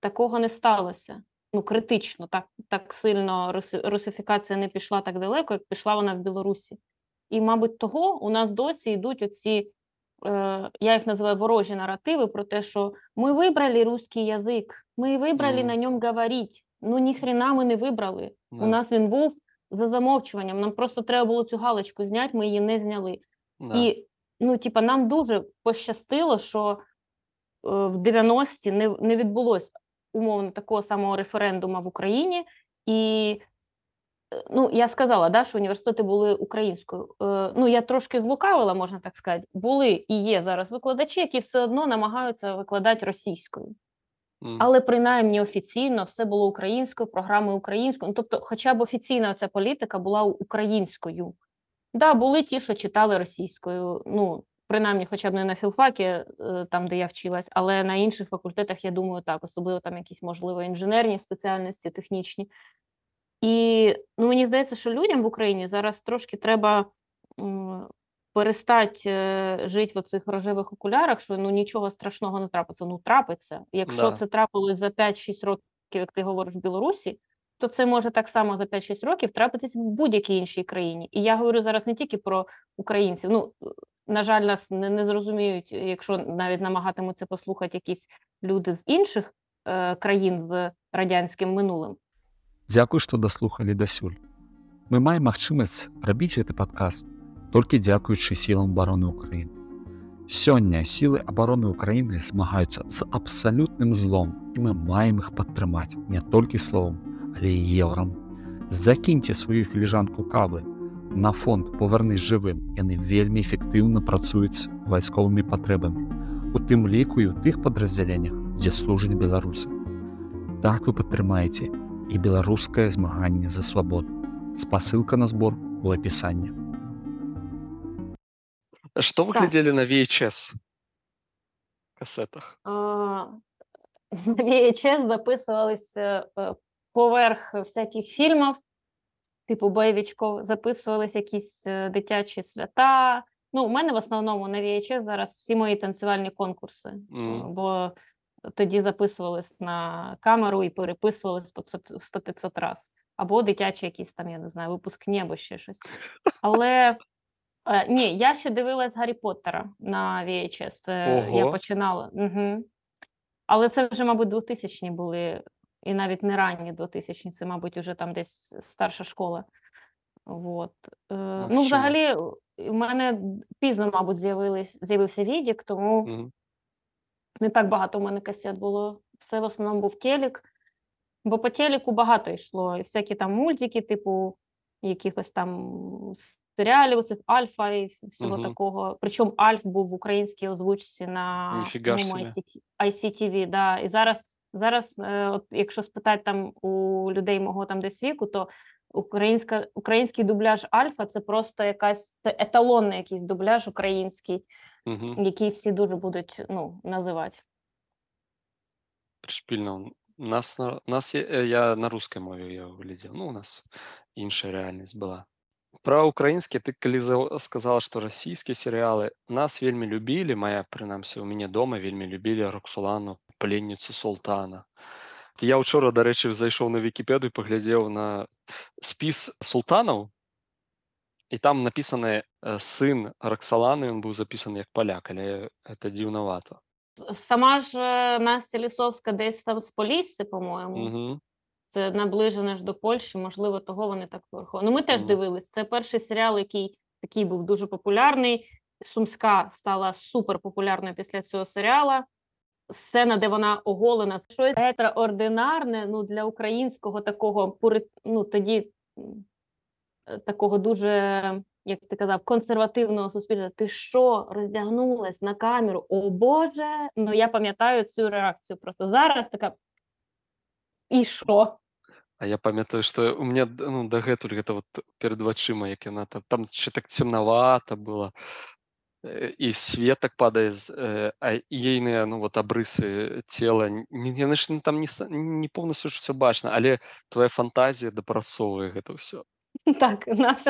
[SPEAKER 2] такого не сталося. Ну, критично, так так сильно русифікація не пішла так далеко, як пішла вона в Білорусі. І, мабуть, того у нас досі йдуть оці, е, я їх називаю ворожі наративи про те, що ми вибрали русський язик, ми вибрали mm. на ньому говорити. Ну, ніхрена ми не вибрали. Yeah. У нас він був за замовчуванням. Нам просто треба було цю галочку зняти, ми її не зняли. Yeah. І ну, типа, нам дуже пощастило, що е, в 90-ті не не відбулося умовно такого самого референдуму в Україні, і е, ну, я сказала, да, що університети були українською. Е, ну, я трошки злукавила, можна так сказати. Були і є зараз викладачі, які все одно намагаються викладати російською. Mm. Але принаймні офіційно все було українською, програми українською. Ну, тобто, хоча б офіційна ця політика була українською. Да, були ті, що читали російською. Ну, принаймні, хоча б не на філфакі, е, там де я вчилась, але на інших факультетах, я думаю, так, особливо там якісь, можливо, інженерні спеціальності, технічні. І ну, мені здається, що людям в Україні зараз трошки треба перестати е, жити в цих рожевих окулярах, що ну нічого страшного не трапиться. Ну, трапиться. Якщо да. це трапилось за 5-6 років, як ти говориш в Білорусі, то це може так само за 5-6 років трапитись в будь-якій іншій країні. І я говорю зараз не тільки про українців. Ну на жаль, нас не, не зрозуміють, якщо навіть намагатимуться послухати якісь люди з інших е, країн з радянським минулим.
[SPEAKER 4] Дякую, што даслухалі дасюль. Мы маем магчымасць рабіць гэты падкаст толькі дзякуючы сілам обороны Украіны. Сёння сілы обороны Украіны змагаюцца з абсалютным злом і мы маем іх падтрымаць не толькі словом, але і еўрам. Закіньце сваю філіжанку кавы. На фонд павернись жывым. Яны вельмі эфектыўна працуюць вайсковымі патрэбамі. У тым ліку і ў тых падраздзяленнях, дзе служаць беларусы. Так вы падтрымаеце і беларускае змаганне за свабоду. Спасылка на збор у апісанні.
[SPEAKER 1] Что вы
[SPEAKER 2] Так.
[SPEAKER 1] глядели на VHS кассетах?
[SPEAKER 2] А, На VHS записувалися е, поверх всяких фільмів, типу бойовичков, записувались якісь е, дитячі свята. Ну, у мене в основному на VHS зараз всі мої танцювальні конкурси, е,
[SPEAKER 1] М.
[SPEAKER 2] бо тоді записувались на камеру і переписувались по 100-500 раз. Або дитячі якісь там, я не знаю, випускні або ще щось. Але е, ні, я ще дивилась Гаррі Поттера на VHS. Це я починала. Угу. Але це вже, мабуть, 2000-ні були, і навіть не ранні 2000-ні, це, мабуть, уже там десь старша школа. Вот. Е, ну, взагалі, у мене пізно, мабуть, з'явився відік, тому
[SPEAKER 1] Мгм. не
[SPEAKER 2] так багато у мене касет було. Все в основному був телек. Бо по телеку багато йшло. І всякі там мультики, типу якихось там серіалів, цих Альфа і всього
[SPEAKER 1] Мгм.
[SPEAKER 2] такого. Причому Альф був в українській озвучці на ICTV. Да. І зараз, зараз е, от, якщо спитати там у людей мого там десь віку, то українська, український дубляж Альфа це просто якась це еталонний якийсь дубляж український,
[SPEAKER 1] Мгм.
[SPEAKER 2] який всі дуже будуть ну, називати.
[SPEAKER 1] Пришпільно. Нас на нас є, е, я на русской мові глядів. Ну, у нас інша реальність була. Про українське ти коли сказала, що російські серіали нас вельми любили, моя, принаймні, у мене вдома вельми любили Роксолану, пленницю Султана. Я вчора, до речі, зайшов на Вікіпедію і поглядів на спіс султанів, і там написано е, син Роксолани, він був записаний як поляк, але це дивновато.
[SPEAKER 2] Сама ж е, Настя Лісовська десь там з Полісся, по-моєму.
[SPEAKER 1] Угу.
[SPEAKER 2] Це наближено ж до Польщі, можливо, того вони так виходять. Ну, ми теж
[SPEAKER 1] Мгм.
[SPEAKER 2] дивились. Це перший серіал, який такий був дуже популярний. Сумська стала супер популярною після цього серіала Сцена, де вона оголена, це щось екстраординарне ну, для українського такого пури- ну, тоді м, е, такого дуже, як ти казав, консервативного суспільства. Ти що, роздягнулась на камеру? О Боже! Ну я пам'ятаю цю реакцію. Просто зараз така. І що?
[SPEAKER 1] А я пам'ятаю, що у мене ну, до гетуль гэта вот перед вачыма, як яна там, там ще так темновато было, э, І свет так падае, э, а ейныя ну, вот абрысы цела, н- яны ж там не, не повністю ж все бачна, але твоя фантазія дапрацоўвае гэта ўсё.
[SPEAKER 2] Так, наш,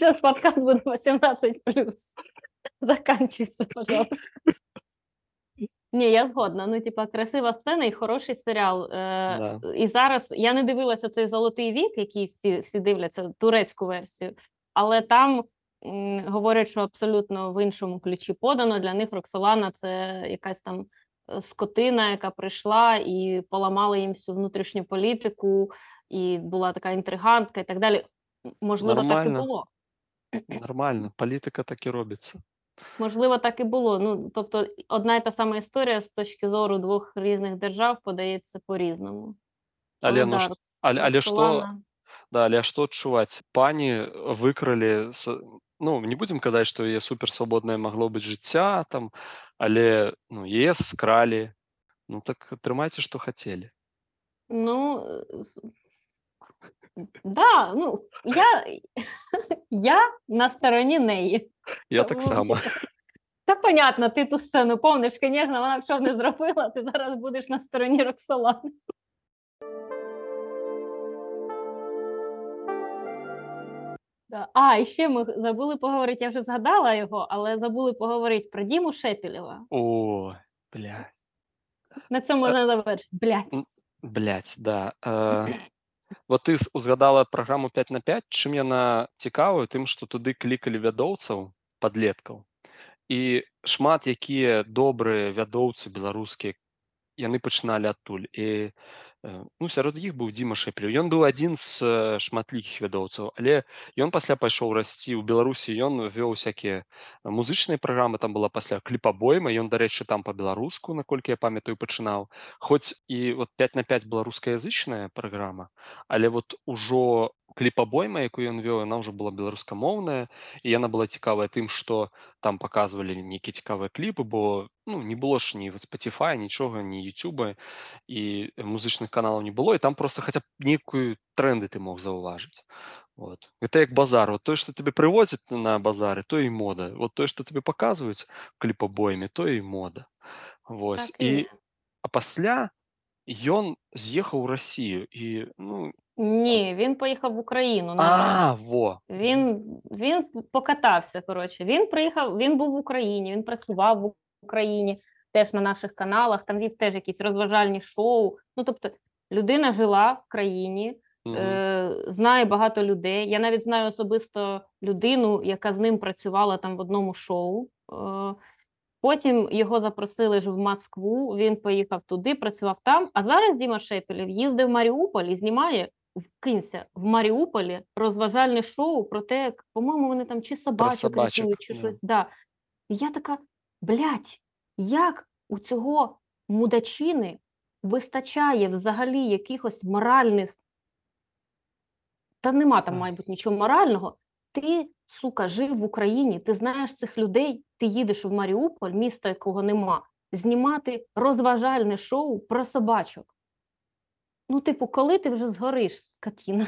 [SPEAKER 2] наш подкаст буде 18 плюс. Заканчується, пожалуйста. Ні, я згодна. Ну, типа, красива сцена і хороший серіал. Е,
[SPEAKER 1] Да.
[SPEAKER 2] І зараз я не дивилася цей золотий вік, який всі, всі дивляться, турецьку версію, але там говорять, що абсолютно в іншому ключі подано. Для них Роксолана це якась там е, скотина, яка прийшла і поламала їм всю внутрішню політику, і була така інтригантка і так далі. Можливо, так і було.
[SPEAKER 1] Нормально, політика так і робиться.
[SPEAKER 2] Можливо, так і було. Ну, тобто, одна і та сама історія з точки зору двох різних держав подається по-різному.
[SPEAKER 1] Але, ну, ж- але, але що, да, але што адчуваць? Пані выкралі, с- ну, не будзем казаць, што яе суперсвабоднае магло быць жыцця, там, але ну, яе скралі. Ну так атрымайце, што хацелі.
[SPEAKER 2] Ну, е, с- да, ну, я, я на стороні неї.
[SPEAKER 1] Я так
[SPEAKER 2] Ну,
[SPEAKER 1] само.
[SPEAKER 2] Та понятно, ти ту сцену помниш, звісно, вона б що не зробила, ти зараз будеш на стороні Роксолани. Да. А, і ще ми забули поговорити, я вже згадала його, але забули поговорити про Діму Шепілєва.
[SPEAKER 1] О, блядь.
[SPEAKER 2] На цьому можна завершити. Блять.
[SPEAKER 1] М, Блядь, да. Е, вот ти з- узгадала програму 5 на 5, чим яна цікавая, тим, што туды клікалі вядоўцаў, падлеткаў. І шмат якія добрыя вядоўцы беларускія, яны пачыналі адтуль. І э, ну, сярод іх быў Дзіма Шэпелев. Ён быў адзін з э, шматлікіх вядоўцаў, але ён пасля пайшоў расці ў Беларусі, ён вёў всякія музычныя праграмы, там была пасля кліпабойма, ён, дарэчы, там па-беларуску, наколькі я памятаю, пачынаў. Хоць і вот 5 на 5 беларускаязычная праграма, але вот ужо кліпабойма, якую ён вёў, яна ўжо была беларускамоўная і яна была цікавая тым, што там паказвалі нейкія цікавыя кліпы, бо ну не было ж ні Spotify, нічога, ні Ютуба і музычных каналаў не было і там просто хаця б нейкую тренды ты мог заўважыць. Вот. Это як базар. Вот тое, што тебе прывозяць на базары, то і мода. Вот тое, што тебе паказваюць кліпабойме, то і мода. Вось.
[SPEAKER 2] Так і
[SPEAKER 1] І а пасля ён з'ехаў у Расію і ну
[SPEAKER 2] Ні, він поїхав в Україну.
[SPEAKER 1] а во
[SPEAKER 2] Він, він покатався. Коротше, він приїхав, він був в Україні, він працював в Україні теж на наших каналах. Там вів теж якісь розважальні шоу. Ну тобто, людина жила в країні,
[SPEAKER 1] Мгм.
[SPEAKER 2] е, знає багато людей. Я навіть знаю особисто людину, яка з ним працювала там в одному шоу. Е, Потім його запросили ж в Москву. Він поїхав туди, працював там. А зараз Діма Шепелєв їздив в Маріуполь і знімає вкинься в Маріуполі розважальне шоу про те, як, по-моєму, вони там чи собачок рятують, чи
[SPEAKER 1] да.
[SPEAKER 2] щось. Да. І я така, блядь, як у цього мудачини вистачає взагалі якихось моральних та нема там, мабуть, нічого морального. Ти, сука, жив в Україні, ти знаєш цих людей, ти їдеш в Маріуполь, місто якого нема, знімати розважальне шоу про собачок. Ну, типу, коли ти вже згориш, скотіна?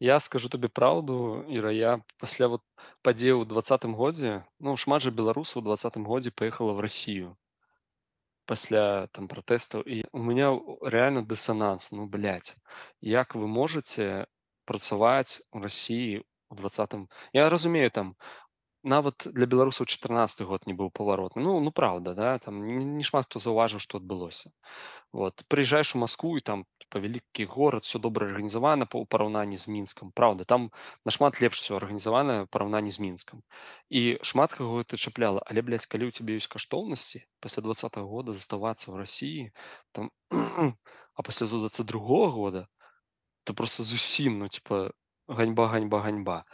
[SPEAKER 1] Я скажу тобі правду, Іра, я пасля вот падзеяў у двадцатым годзе, ну шмат жа беларусаў у двадцатым годзе паехала в Расію пасля там пратэстаў і у меня реально дысананс, ну блядь, як вы можаце працаваць у Расіі у двадцатым Я разумею там нават для беларусаў 14 год не быў паваротны ну ну правда да там не, не шмат хто заўважыў што адбылося вот прыязджаеш у Маскву і там типа вялікі горад все добра арганізавана па- у параўнанні з мінскам Праўда там нашмат лепш все арганізавана ў параўнанні з мінскам і шмат каго это чапляла але блядь, калі ў цябе ёсць каштоўнасці пасля двадцатого года заставацца ў Расіі там а пасля 22 года то просто зусім ну типа ганьба ганьба ганьба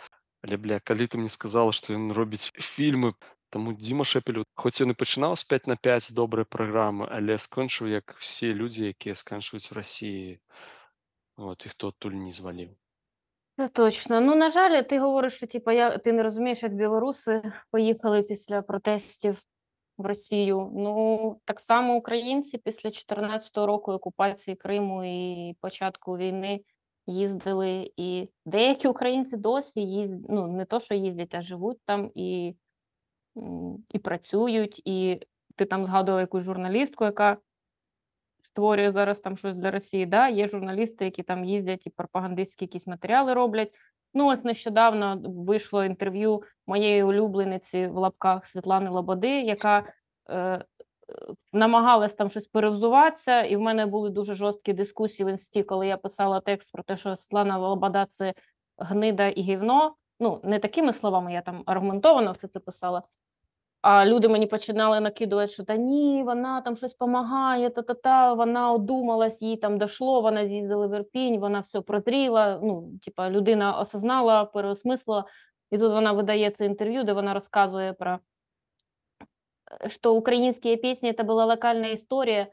[SPEAKER 1] але бля калі ты мне сказала што ён робіць фільмы таму Дзіма шэпелю хоць ён і пачынаў з 5 на 5 добрай праграмы але скончыў як все людзі якія сканчваюць у Расіі вот іх то адтуль не зваліў
[SPEAKER 2] Це точно. Ну, на жаль, ти говориш, що типу, я, ти не розумієш, як білоруси поїхали після протестів в Росію. Ну, так само українці після 2014 року окупації Криму і початку війни їздили. І деякі українці досі їздять, ну, не то, що їздять, а живуть там і, м, і працюють. І ти там згадував якусь журналістку, яка створює зараз там щось для Росії. Да? Є журналісти, які там їздять і пропагандистські якісь матеріали роблять. Ну, ось нещодавно вийшло інтерв'ю моєї улюблениці в лапках Світлани Лободи, яка е, намагалась там щось перевзуватися, і в мене були дуже жорсткі дискусії в інсті, коли я писала текст про те, що Світлана Лобода це гнида і гівно. Ну, не такими словами, я там аргументовано все це писала. А люди мені починали накидувати, що та ні, вона там щось допомагає, та-та-та, вона одумалась, їй там дошло, вона з'їздила в Ірпінь, вона все прозріла, ну, типа, людина осознала, переосмислила. І тут вона видає це інтерв'ю, де вона розказує про, е, що українські пісні це була локальна історія.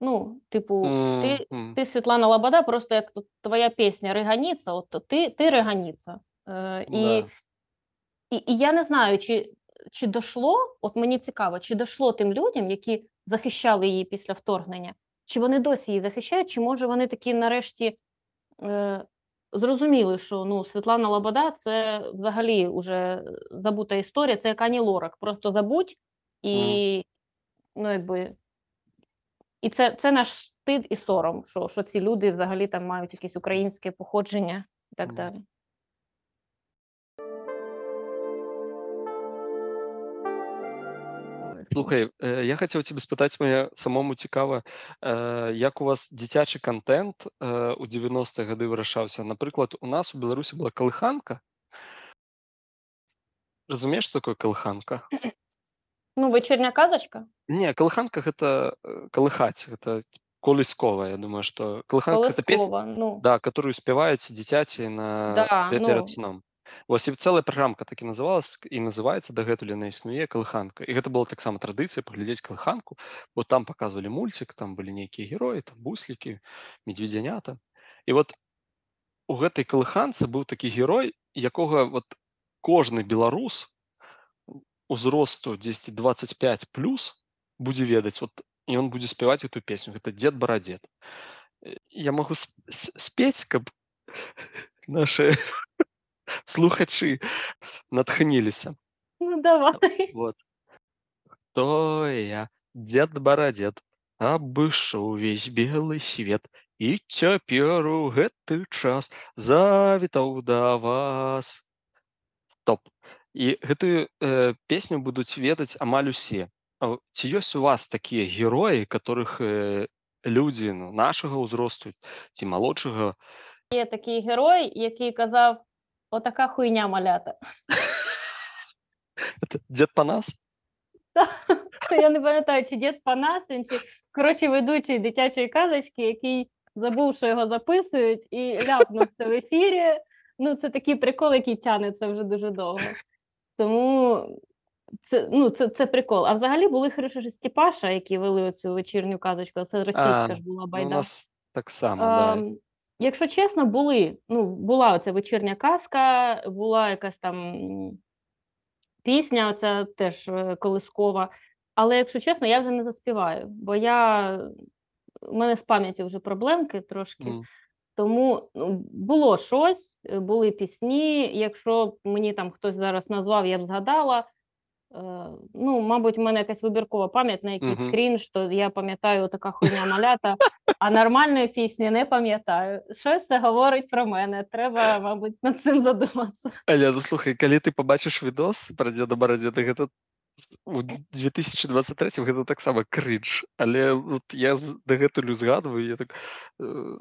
[SPEAKER 2] Ну, типу, ти, ти Світлана Лобода, просто як твоя пісня Риганіца, от ти, ти Риганіца. Е, і,
[SPEAKER 1] Да.
[SPEAKER 2] і, і я не знаю, чи, чи дошло, от мені цікаво, чи дошло тим людям, які захищали її після вторгнення, чи вони досі її захищають, чи може вони такі нарешті е, зрозуміли, що ну, Світлана Лобода це взагалі вже забута історія, це як Ані Лорак. Просто забудь і ну, якби. І це, це наш стид і сором, що, що ці люди взагалі там мають якесь українське походження і так
[SPEAKER 1] Мгм.
[SPEAKER 2] далі.
[SPEAKER 1] Слухай, е, я хацеў цябе спытаць мне самому цікава, э, як у вас дзіцячы контент э, у 90-х гады вырашаўся. Напрыклад, у нас у Беларусі была калыханка. Разумееш, такое калыханка?
[SPEAKER 2] Ну, вечірня казочка?
[SPEAKER 1] Не, калыханка гэта э, калыхаць, гэта колысковая. Я думаю, што калыханка песня.
[SPEAKER 2] Ну,
[SPEAKER 1] да, которую спяваюць дзіцяці на
[SPEAKER 2] Да,
[SPEAKER 1] пе-
[SPEAKER 2] ну.
[SPEAKER 1] перад сном. Вось і цэлая праграмка так і называлась і называецца дагэтуль яна існуе калыханка. І гэта была таксама традыцыя паглядзець калыханку, бо там паказвалі мульцік, там былі нейкія героі, там буслікі, медведзянята. І вот у гэтай калыханцы быў такі герой якога вот кожны беларус узросту 10 25 плюс будзе ведаць вот і он будзе спяваць эту песню гэта дзед барадзед Э, я магу спець каб наши слухачы натхніліся.
[SPEAKER 2] Ну, давай.
[SPEAKER 1] вот. То я? Дзед барадзед абышоў увесь белы свет і цяпер у гэты час завітаў да вас. Стоп. І гэтую э, песню будуць ведаць амаль усе. Ці ёсць у вас такія героі которых э, людзі ну, нашага ўзросту ці малодшага?
[SPEAKER 2] Є такий герой, який казав: отака хуйня малята.
[SPEAKER 1] Дзед панас
[SPEAKER 2] Я не пам'ятаю, чи дід Панасин, чи коротше ведучий дитячої казочки, який забув, що його записують, і ляпнув це в ефірі. Ну, це такий прикол, який тягнеться вже дуже довго. Тому це, ну, це, це прикол. А взагалі були хороші Степаша, які вели оцю вечірню казочку. Це російська
[SPEAKER 1] А,
[SPEAKER 2] ж була
[SPEAKER 1] Ну, у нас так само да.
[SPEAKER 2] Якщо чесно, були. Ну, була оця вечірня казка, була якась там пісня, оця теж е, колискова. Але якщо чесно, я вже не заспіваю, бо я у мене з пам'яттю вже проблемки трошки.
[SPEAKER 1] М.
[SPEAKER 2] Тому ну, було щось, е, були пісні. Якщо б мені там хтось зараз назвав, я б згадала. Е, ну, мабуть, в мене якась вибіркова пам'ять на якийсь
[SPEAKER 1] Мгм.
[SPEAKER 2] крінж, то я пам'ятаю така хуйня малята, а нормальної пісні не пам'ятаю. Щось це говорить про мене. Треба, мабуть, над цим задуматися.
[SPEAKER 1] Але ну, слухай, калі ты пабачыш відос пра дзеда барадзеда гэта у 2023 гэта таксама крыдж але вот я з- дагэтуль узгадваю я так э,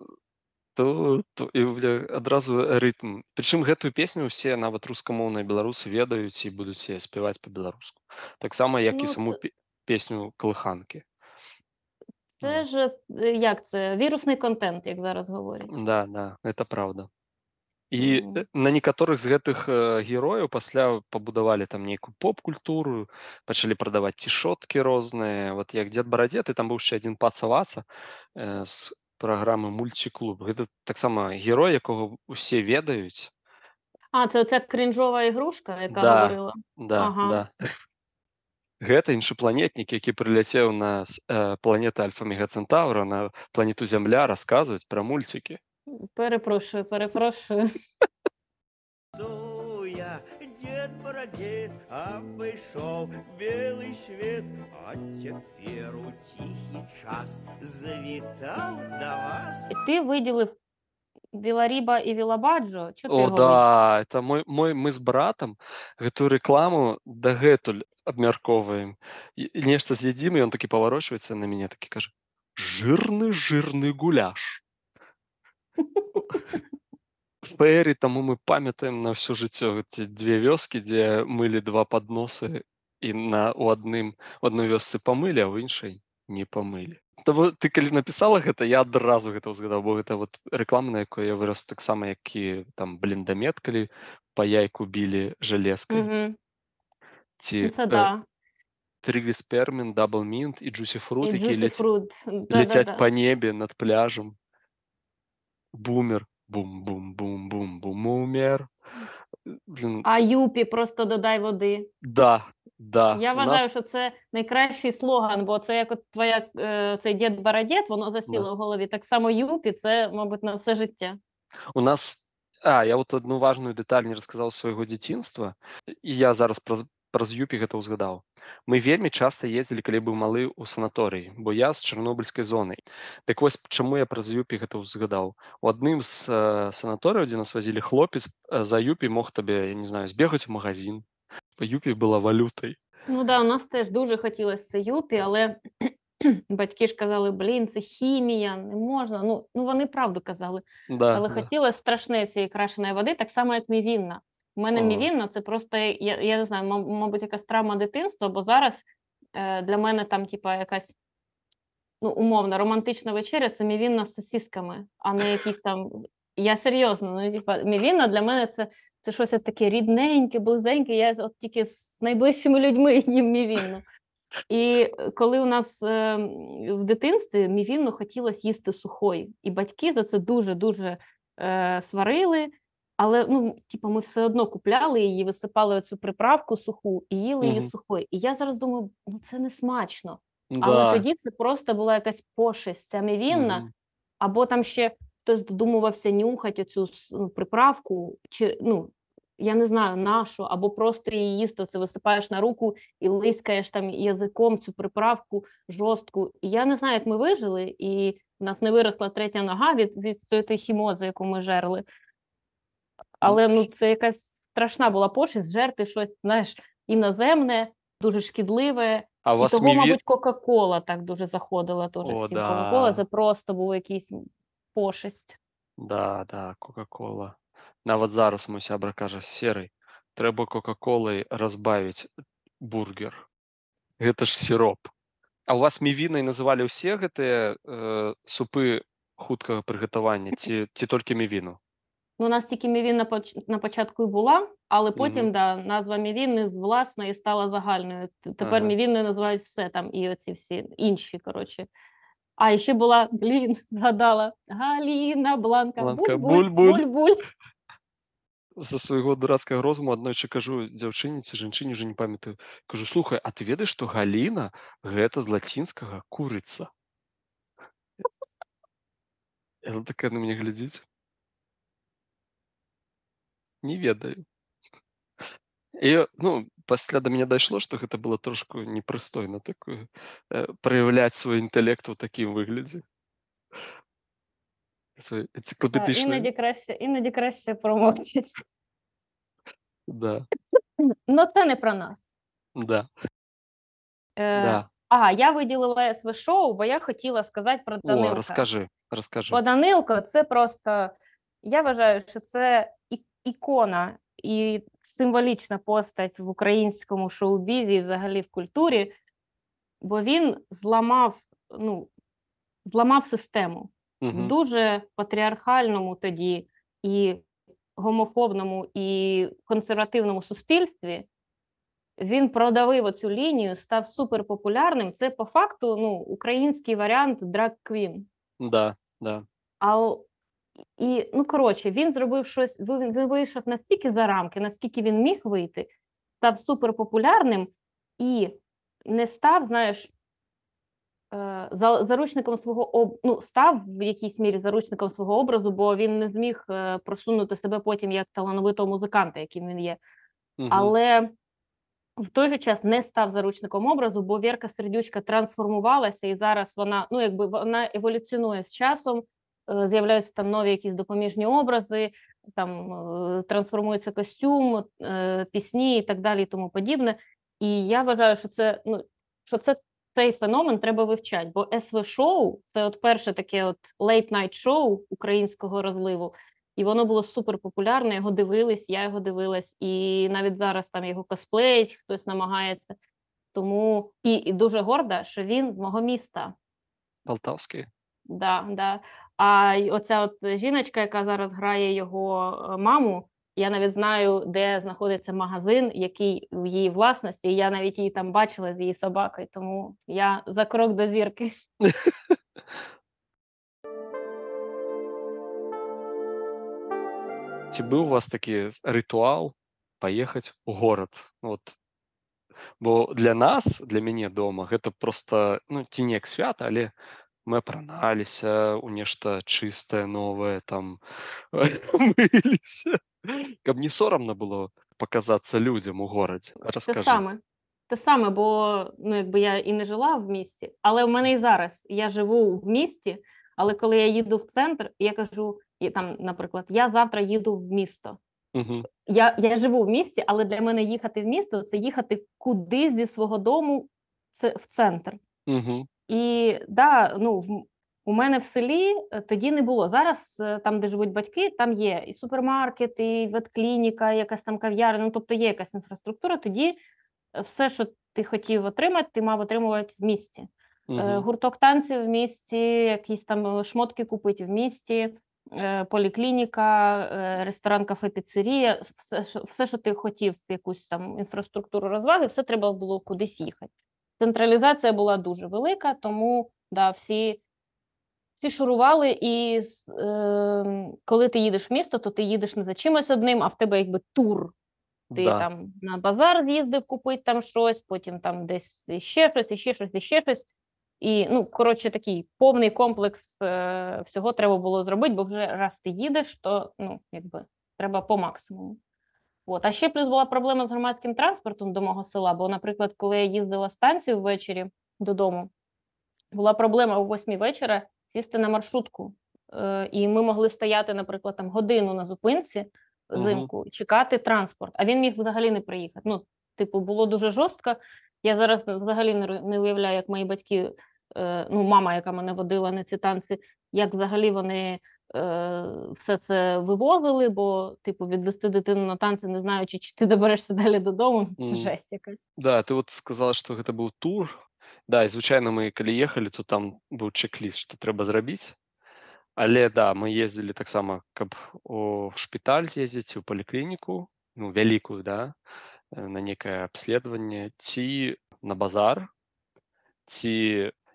[SPEAKER 1] то, то і у меня адразу рытм прычым гэтую песню усе нават рускамоўныя беларусы ведаюць і будуць яе спяваць па-беларуску таксама як
[SPEAKER 2] Ну,
[SPEAKER 1] і саму
[SPEAKER 2] це-
[SPEAKER 1] пе- песню калыханкі
[SPEAKER 2] Це ж е, як це? Вірусний контент, як зараз говорять.
[SPEAKER 1] Да, да, это правда. І
[SPEAKER 2] Мгм.
[SPEAKER 1] э, на некаторых з гэтых э, герояў пасля пабудавалі там нейкую поп-культуру, пачалі прадаваць цішоткі розныя. Вот як дзед барадзед, і там быў яшчэ адзін пацаваца э, з праграмы мульціклуб. Гэта таксама герой, якога усе ведаюць.
[SPEAKER 2] А, це оця крінжова ігрушка, яка
[SPEAKER 1] Да.
[SPEAKER 2] говорила.
[SPEAKER 1] Да,
[SPEAKER 2] Ага.
[SPEAKER 1] да. Гэта іншапланетнік, які прыляцеў на э, планеты Альфа-Мегацэнтаўра на планету Зямля расказваць пра мульцікі.
[SPEAKER 2] Перепрошую, перепрошую.
[SPEAKER 5] Дед бородед, обышел белый свет, а теперь у тихий час завитал до вас.
[SPEAKER 2] Ти виділив Віларіба і Вілабаджо. Чого ти
[SPEAKER 1] О,
[SPEAKER 2] його
[SPEAKER 1] да, это мой, мой, мы з братам гэтую рэкламу дагэтуль абмяркоўваем. І- і Нешта з'ядзім, і ён такі паварочваецца на мяне, такі кажа: жирны жирны гуляш. Фэри, таму мы памятаем на ўсё жыццё ці дзве вёскі, дзе мылі два падносы і на у адным у адной вёсцы памылі, а ў іншай не памылі. Таму ты калі напісала гэта я адразу гэта ўзгадаў бо гэта вот рэклама на якой я вырас таксама які там бліндамет калі па яйку білі жалезкай
[SPEAKER 2] mm -hmm.
[SPEAKER 1] ці
[SPEAKER 2] да.
[SPEAKER 1] э,
[SPEAKER 2] трыгліспермен
[SPEAKER 1] дабл мінт і
[SPEAKER 2] джусіфрут
[SPEAKER 1] які ляць...
[SPEAKER 2] да,
[SPEAKER 1] ляцяць
[SPEAKER 2] да,
[SPEAKER 1] да. па небе над пляжам бумер. Бум бум бум бум бум умер э, Блин.
[SPEAKER 2] а юпі просто дадай воды.
[SPEAKER 1] Да да.
[SPEAKER 2] Я
[SPEAKER 1] у
[SPEAKER 2] вважаю,
[SPEAKER 1] нас-
[SPEAKER 2] що це найкращий слоган, бо це як от твоя е, цей дід Барадєт, воно засіло
[SPEAKER 1] Да.
[SPEAKER 2] в голові. Так само Юпі, це, мабуть, на все життя.
[SPEAKER 1] У нас а я вот одну важную деталь не расказаў свайго дзяцінства і я зараз праз праз юпі гэта ўзгадаў мы вельмі часта ездзілі калі быў малы ў санаторыі бо я з чарнобыльскай зонай так вось чаму я праз юпі гэта ўзгадаў у адным з э, санаторыяў дзе нас вазілі хлопец э, за юпі мог табе я не знаю збегаць у магазин юпі была валютай
[SPEAKER 2] Ну да, у нас теж дуже хотілося це Юпі, але батьки ж казали, блін, це хімія, не можна. Ну, ну вони правду казали.
[SPEAKER 1] да,
[SPEAKER 2] Але
[SPEAKER 1] да.
[SPEAKER 2] хотілося страшне цієї крашеної води, так само, як мівінна. У мене мівінна це просто, я, я не знаю, мабуть, якась травма дитинства, бо зараз е, для мене там, типа, якась ну, умовна романтична вечеря це мівінна з сосісками, а не якісь там. Я серйозно, ну, типа, мівінна для мене це, це щось таке рідненьке, близеньке. Я от тільки з найближчими людьми їм мівінну. І коли у нас е, в дитинстві мівінну хотілося їсти сухою, і батьки за це дуже-дуже е, сварили, але ну, типу, ми все одно купляли її, висипали оцю приправку суху і їли її сухою. І я зараз думаю, ну це не смачно. Але тоді це просто була якась пошесть ця мівінна,
[SPEAKER 1] Мгм.
[SPEAKER 2] або там ще хтось додумувався нюхати цю приправку, чи ну я не знаю на що, або просто її їсти. Це висипаєш на руку і лискаєш там язиком цю приправку жорстку. І я не знаю, як ми вижили, і в нас не виросла третя нога від від цієї хімози, яку ми жерли. Але ну це якась страшна була пошесть, жерти щось, знаєш, іноземне, дуже шкідливе.
[SPEAKER 1] А
[SPEAKER 2] І
[SPEAKER 1] вас
[SPEAKER 2] того, мабуть, Кока-Кола так дуже заходила теж
[SPEAKER 1] О,
[SPEAKER 2] всім.
[SPEAKER 1] да.
[SPEAKER 2] Кока-Кола це просто був якийсь пошесть.
[SPEAKER 1] Да, да, Кока-Кола. Нават зараз мой сябра кажа серый трэба кока-колай разбавіць бургер гэта ж сироп А у вас мівінай называлі ўсе гэтыя э, супы хуткага прыгатавання ці ці толькі мівіну
[SPEAKER 2] Ну, у нас тільки мівін на, поч... на початку і була, але потім
[SPEAKER 1] Мгм.
[SPEAKER 2] да, назва мівіни з власної стала загальною. Т- Тепер
[SPEAKER 1] Ага.
[SPEAKER 2] мівінною називають все там, і оці всі інші, коротше. А і ще була, блін, згадала, Галіна, Бланка,
[SPEAKER 1] Бланка,
[SPEAKER 2] буль-буль,
[SPEAKER 1] буль-буль.
[SPEAKER 2] буль-буль.
[SPEAKER 1] за свайго дурацкага розуму аднойчы кажу дзяўчыне ці жанчыне уже не памятаю. Кажу слухай а ты ведаеш што галіна гэта з лацінскага курыца? Яна такая на мяне глядзіць не ведаю. І ну пасля да мяне дайшло што гэта было трошку непрыстойна такое э, праяўляць свой інтэлект у такім выглядзе Свой
[SPEAKER 2] Та,
[SPEAKER 1] энцыклапедычны
[SPEAKER 2] Іноді краще, іноді краще промовчить.
[SPEAKER 1] да
[SPEAKER 2] Ну, це не про нас.
[SPEAKER 1] да
[SPEAKER 2] Е,
[SPEAKER 1] да
[SPEAKER 2] Ага, я виділила СВ шоу, бо я хотіла сказати про Данилка.
[SPEAKER 1] о розкажи розкажи
[SPEAKER 2] Бо Данилко це просто, я вважаю, що це і- ікона і символічна постать в українському шоу-бізі, і взагалі в культурі, бо він зламав, ну, зламав систему в дуже патріархальному тоді і гомофобному і консервативному суспільстві. Він продавив оцю лінію, став суперпопулярним. Це по факту ну, український варіант драг квін.
[SPEAKER 1] да да
[SPEAKER 2] А і ну коротше, він зробив щось. Він, вийшов настільки за рамки, наскільки він міг вийти, став суперпопулярним і не став, знаєш, е, заручником свого об... ну, став в якійсь мірі заручником свого образу, бо він не зміг е, просунути себе потім як талановитого музиканта, яким він є.
[SPEAKER 1] Мгм.
[SPEAKER 2] Але в той же час не став заручником образу, бо Вірка Сердючка трансформувалася, і зараз вона ну якби вона еволюціонує з часом. Е, З'являються там нові якісь допоміжні образи, там е, трансформується костюм, е, пісні і так далі, і тому подібне. І я вважаю, що це ну що це цей феномен треба вивчати, бо СВ шоу це от перше таке от night шоу українського розливу. І воно було супер популярне, його дивились, я його дивилась, і навіть зараз там його косплеїть, хтось намагається. Тому і, і дуже горда, що він з мого міста.
[SPEAKER 1] Полтавський
[SPEAKER 2] Да, да. А й оця от жіночка, яка зараз грає його е, маму, я навіть знаю, де знаходиться магазин, який в її власності. і Я навіть її там бачила з її собакою, тому я за крок до зірки.
[SPEAKER 1] Ці быў у вас такі рытуал паехаць у горад вот бо для нас для мяне дома гэта просто ну ці не як свята але мы апраналіся у нешта чыстае новае там мыліся каб не сорамна было паказацца людзям у горадзе
[SPEAKER 2] Те
[SPEAKER 1] расскажы
[SPEAKER 2] саме. Те саме, бо ну, якби я і не жила в місті, але в мене і зараз я живу в місті, але коли я їду в центр, я кажу, і там, наприклад, я завтра їду в місто.
[SPEAKER 1] Мгм.
[SPEAKER 2] Я, я живу в місті, але для мене їхати в місто це їхати кудись зі свого дому це в центр.
[SPEAKER 1] Мгм.
[SPEAKER 2] І да, ну в у мене в селі е, тоді не було. Зараз е, там, де живуть батьки, там є і супермаркет, і ветклініка, і якась там кав'ярня. Ну тобто є якась інфраструктура. Тоді е, все, що ти хотів отримати, ти мав отримувати в місті.
[SPEAKER 1] Мгм.
[SPEAKER 2] Гурток танців в місті, якісь там шмотки купити в місті, поліклініка, ресторан, кафе, піцерія, все, що- все, що ти хотів, якусь там інфраструктуру розваги, все треба було кудись їхати. Централізація була дуже велика, тому да, всі, всі шурували, і е, коли ти їдеш в місто, то ти їдеш не за чимось одним, а в тебе якби тур. Ти
[SPEAKER 1] Да.
[SPEAKER 2] там на базар з'їздив купити там щось, потім там десь ще щось, і ще щось, і ще щось. І, ну, коротше, такий повний комплекс е, всього треба було зробити, бо вже раз ти їдеш, то ну, якби треба по максимуму. От. А ще плюс була проблема з громадським транспортом до мого села, бо, наприклад, коли я їздила станцію ввечері додому, була проблема о 8 вечора сісти на маршрутку. Е, і ми могли стояти, наприклад, там годину на зупинці взимку, чекати транспорт, а він міг взагалі не приїхати. Ну, типу, було дуже жорстко. Я зараз взагалі не, уявляю, як мої батьки, е, ну, мама, яка мене водила на ці танці, як взагалі вони все це вивозили, бо, типу, відвести дитину на танці, не знаючи, чи ти доберешся далі додому, це
[SPEAKER 1] Мгм.
[SPEAKER 2] жесть якась.
[SPEAKER 1] Да, ты вот сказала, што гэта быў тур. Да, і звычайна мы калі ехалі, то там быў чек-ліст, што трэба зрабіць. Але да, мы ездзілі таксама, каб у шпіталь з'ездзіць, у паліклініку, ну, вялікую, да, на некае абследаванне, ці на базар, ці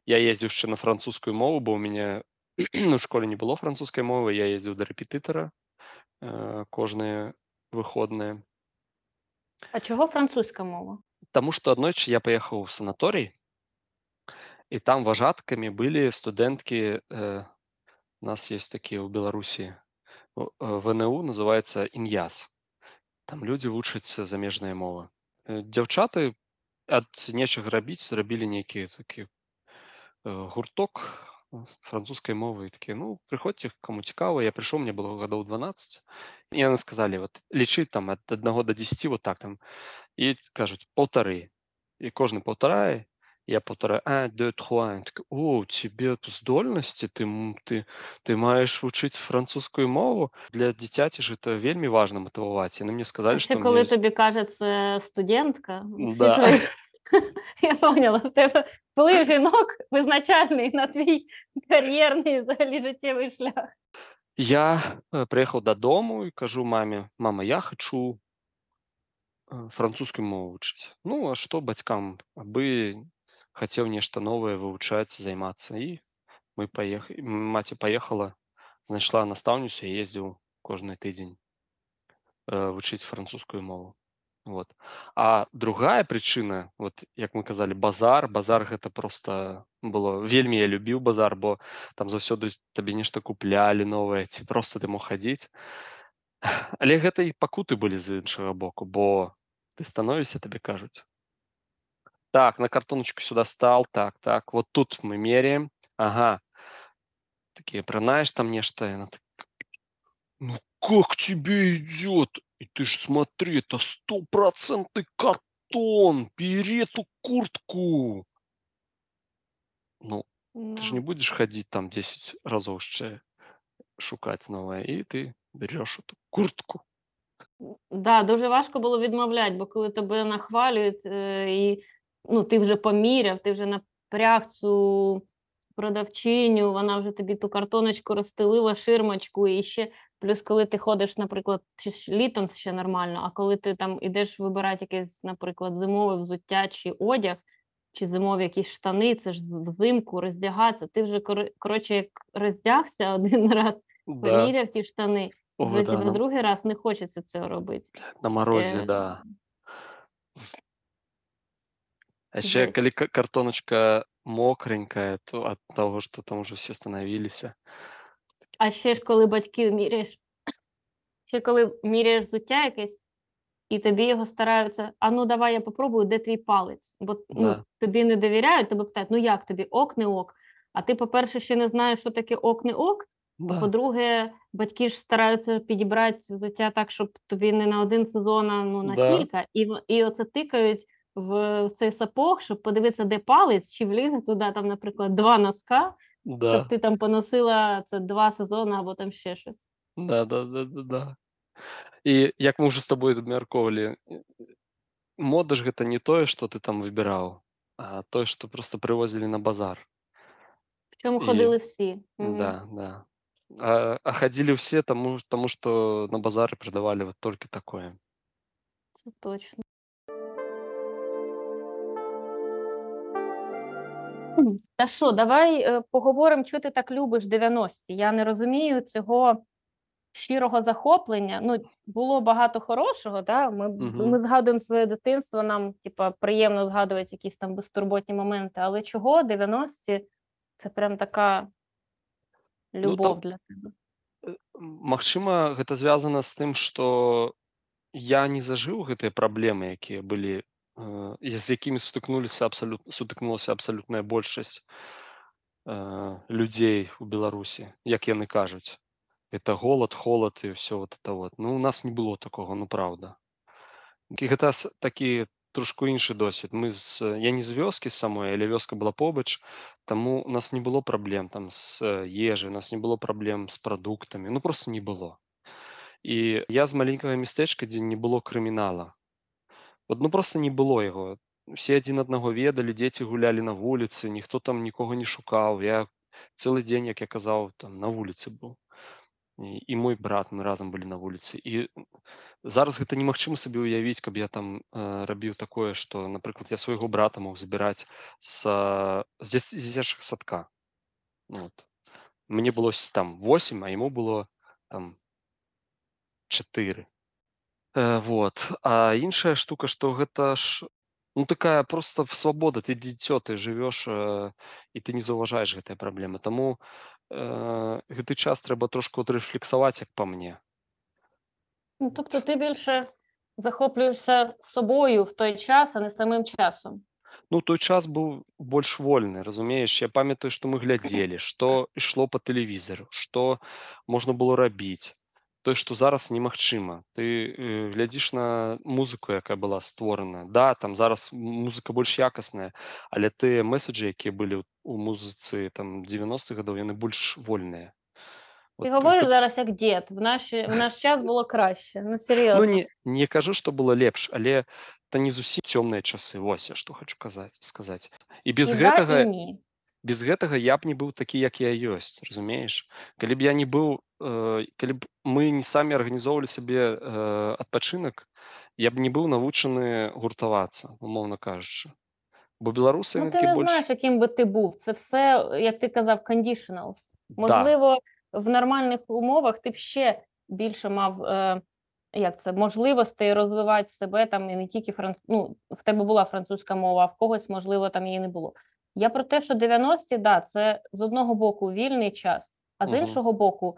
[SPEAKER 1] я ездзіў яшчэ на французскую мову, бо ў мяне ну, у школе не было французскай мовы, я ездзіў да рэпетытара э, кожныя выходныя.
[SPEAKER 2] А чого французька мова?
[SPEAKER 1] Таму што аднойчы я паехаў у санаторый, і там важаткамі былі студэнткі, э, у нас есть такія ў Беларусі, о, э, ВНУ называецца ін'яз. Там людзі вучаць замежныя мовы. Э, Дзяўчаты ад нечага рабіць зрабілі нейкі такі э, гурток э, французскай мовы і такія ну прыходзьце каму цікава я прыйшоў мне было гадоў 12 і яны сказалі вот лічы там ад аднаго до 10 вот так там і кажуць полтары і кожны паўтарае я паўтара а deux, trois». Яны такі, о у цябе здольнасці ты м- ты ты маеш вучыць французскую мову для дзіцяці ж это вельмі важна матываваць яны мне
[SPEAKER 2] А
[SPEAKER 1] сказалі
[SPEAKER 2] ще
[SPEAKER 1] што
[SPEAKER 2] коли
[SPEAKER 1] мне...
[SPEAKER 2] тобі каже це студентка, всі
[SPEAKER 1] Да.
[SPEAKER 2] твої... я поняла, в тебе вплив жінок визначальний на твій кар'єрний взагалі життєвий шлях.
[SPEAKER 1] Я э, прыехаў дадому і кажу маме мама я хачу э, французскую мову вучыць ну а што бацькам абы хацеў нешта новае вывучаць займацца і мы паехалі маці паехала знайшла настаўніцу я ездзіў кожны тыдзень э, вучыць французскую мову Вот. А другая прычына вот як мы казалі базар. Базар гэта просто было вельмі я любіў базар бо там заўсёды табе нешта куплялі новае ці просто ты мог хадзіць але гэта і пакуты былі з іншага боку бо ты становішся табе кажуць так на картоночку сюда стал так так вот тут мы меряем. Ага. Такие пронаешь там нешта яна так, ну как тебе идет и ты ж смотри это стопроцентный картон бери эту куртку ну ты же не будешь ходить там 10 разов ще шукать новое, и ты берешь эту куртку.
[SPEAKER 2] Да, дуже важко було відмовляти, бо коли тебе нахвалюють, е, і ну, ти вже поміряв, ти вже напряг цю продавчиню, вона вже тобі ту картоночку розстелила, ширмочку, і ще плюс, коли ти ходиш, наприклад, чи літом ще нормально, а коли ти там ідеш вибирати якесь, наприклад, зимове взуття чи одяг, чи зимові якісь штани, це ж взимку роздягатися, ти вже коротше, як роздягся один раз,
[SPEAKER 1] Да,
[SPEAKER 2] поміряв ті штани,
[SPEAKER 1] О, да, на,
[SPEAKER 2] другий раз не хочеться цього робити.
[SPEAKER 1] на морозе,
[SPEAKER 2] Е,
[SPEAKER 1] да. А ще коли картоночка мокренькая, то от того, что там уже все становились.
[SPEAKER 2] А ще ж коли батьки міряєш, ще коли міряєш взуття якесь, і тобі його стараються, а ну давай я попробую, де твій палець? Бо ну,
[SPEAKER 1] Да.
[SPEAKER 2] тобі не довіряють, тебе питають, ну як тобі, ок, не ок. А ти, по-перше, ще не знаєш, що таке ок, не ок. А
[SPEAKER 1] Да,
[SPEAKER 2] по-друге, батьки ж стараються підібрати взуття так, щоб тобі не на один сезон, а ну, на
[SPEAKER 1] Да.
[SPEAKER 2] кілька. І, і оце тикають в цей сапог, щоб подивитися, де палець, чи влізе туди, там, наприклад, два носка, щоб
[SPEAKER 1] да,
[SPEAKER 2] ти там поносила це два сезони або там ще щось.
[SPEAKER 1] да, да, да, да, да. І як ми вже з тобою обмярковали, мода ж гэта не тое, што ты там выбіраў, а тое, што просто привозили на базар.
[SPEAKER 2] В чому
[SPEAKER 1] І-
[SPEAKER 2] ходили всі. Мгм.
[SPEAKER 1] Да, да. А, а ходили все, тому, тому что на базаре продавали вот только такое.
[SPEAKER 2] Це точно. Та що, давай е, поговоримо, чого ти так любиш 90-ті. Я не розумію цього щирого захоплення. Ну, було багато хорошого, да? Ми,
[SPEAKER 1] Мгм.
[SPEAKER 2] ми згадуємо своє дитинство, нам типа, приємно згадувати якісь там безтурботні моменти. Але чого 90-ті це прям така любов
[SPEAKER 1] там-
[SPEAKER 2] для тебе.
[SPEAKER 1] Магчыма, гэта звязана з тым, што я не зажыў гэтыя праблемы, якія былі, э, і З якімі сутыкнуліся абсалют сутыкнулася абсалютная большасць э, людзей у Беларусі, як яны кажуць. Это голад, холад і ўсё вот это вот. Ну, у нас не было такога, ну праўда. І гэта такі трошку іншы досвед. Мы з я не з вёскі самой, але вёска была побач, таму у нас не было праблем там з ежай, у нас не было праблем з прадуктамі, ну проста не было. І я з маленькага мястэчка, дзе не было крымінала. Вот ну проста не было яго. Усе адзін аднаго ведалі, дзеці гулялі на вуліцы, ніхто там нікога не шукаў. Я цэлы дзень, як я казаў, там на вуліцы быў. І, і мой брат, мы разам былі на вуліцы. І зараз гэта немагчыма сабе ўявіць, каб я там э, рабіў такое, што, напрыклад, я свайго брата мог забіраць з, з дзіц- з дзіцячага садка. Ну, вот. Мне было с- там 8, а яму было там 4. Э, вот. А іншая штука, што гэта ж ну такая просто свабода, ты дзіцё, ты жывёш э, і ты не заўважаеш гэтыя праблемы. Таму э, гэты час трэба трошку адрэфлексаваць, як па мне.
[SPEAKER 2] Ну, тобто ти більше захоплюєшся собою в той час, а не самим часом.
[SPEAKER 1] Ну той час быў больш вольны, разумееш, я памятаю, што мы глядзелі, што ішло па тэлевізару, што можна было рабіць. Тое, што зараз немагчыма. Ты э, глядзіш на музыку, якая была створана. Да, там зараз музыка больш якасная, але тыя месаджы, якія былі у музыцы там 90-х гадоў, яны больш вольныя.
[SPEAKER 2] Ти
[SPEAKER 1] От,
[SPEAKER 2] говориш
[SPEAKER 1] гэта-
[SPEAKER 2] зараз як дід. В, наші, в наш час було краще. Ну.
[SPEAKER 1] Ну не, не кажу, што было лепш, але это не зусім цёмныя часы. Вось я што хочу казаць сказаць. І без
[SPEAKER 2] і
[SPEAKER 1] гэтага
[SPEAKER 2] да, і.
[SPEAKER 1] без гэтага я б не быў такі як я ёсць разумееш калі б я не быў э, калі б мы не самі арганізоўвалі сабе э, адпачынак я б не быў навучаны гуртавацца умоўна кажучы бо беларусы
[SPEAKER 2] Ну,
[SPEAKER 1] яны
[SPEAKER 2] ти
[SPEAKER 1] такі
[SPEAKER 2] не
[SPEAKER 1] больш
[SPEAKER 2] знаєш, яким би ти був. Це все, як ти казав, conditionals.
[SPEAKER 1] Да.
[SPEAKER 2] Можливо, в нормальних умовах ти б ще більше мав е, як це, можливостей розвивати себе там і не тільки франц... ну, в тебе була французька мова, а в когось, можливо, там її не було. я про те, що 90-ті, да, це з одного боку вільний час, а з
[SPEAKER 1] Мгм.
[SPEAKER 2] іншого боку,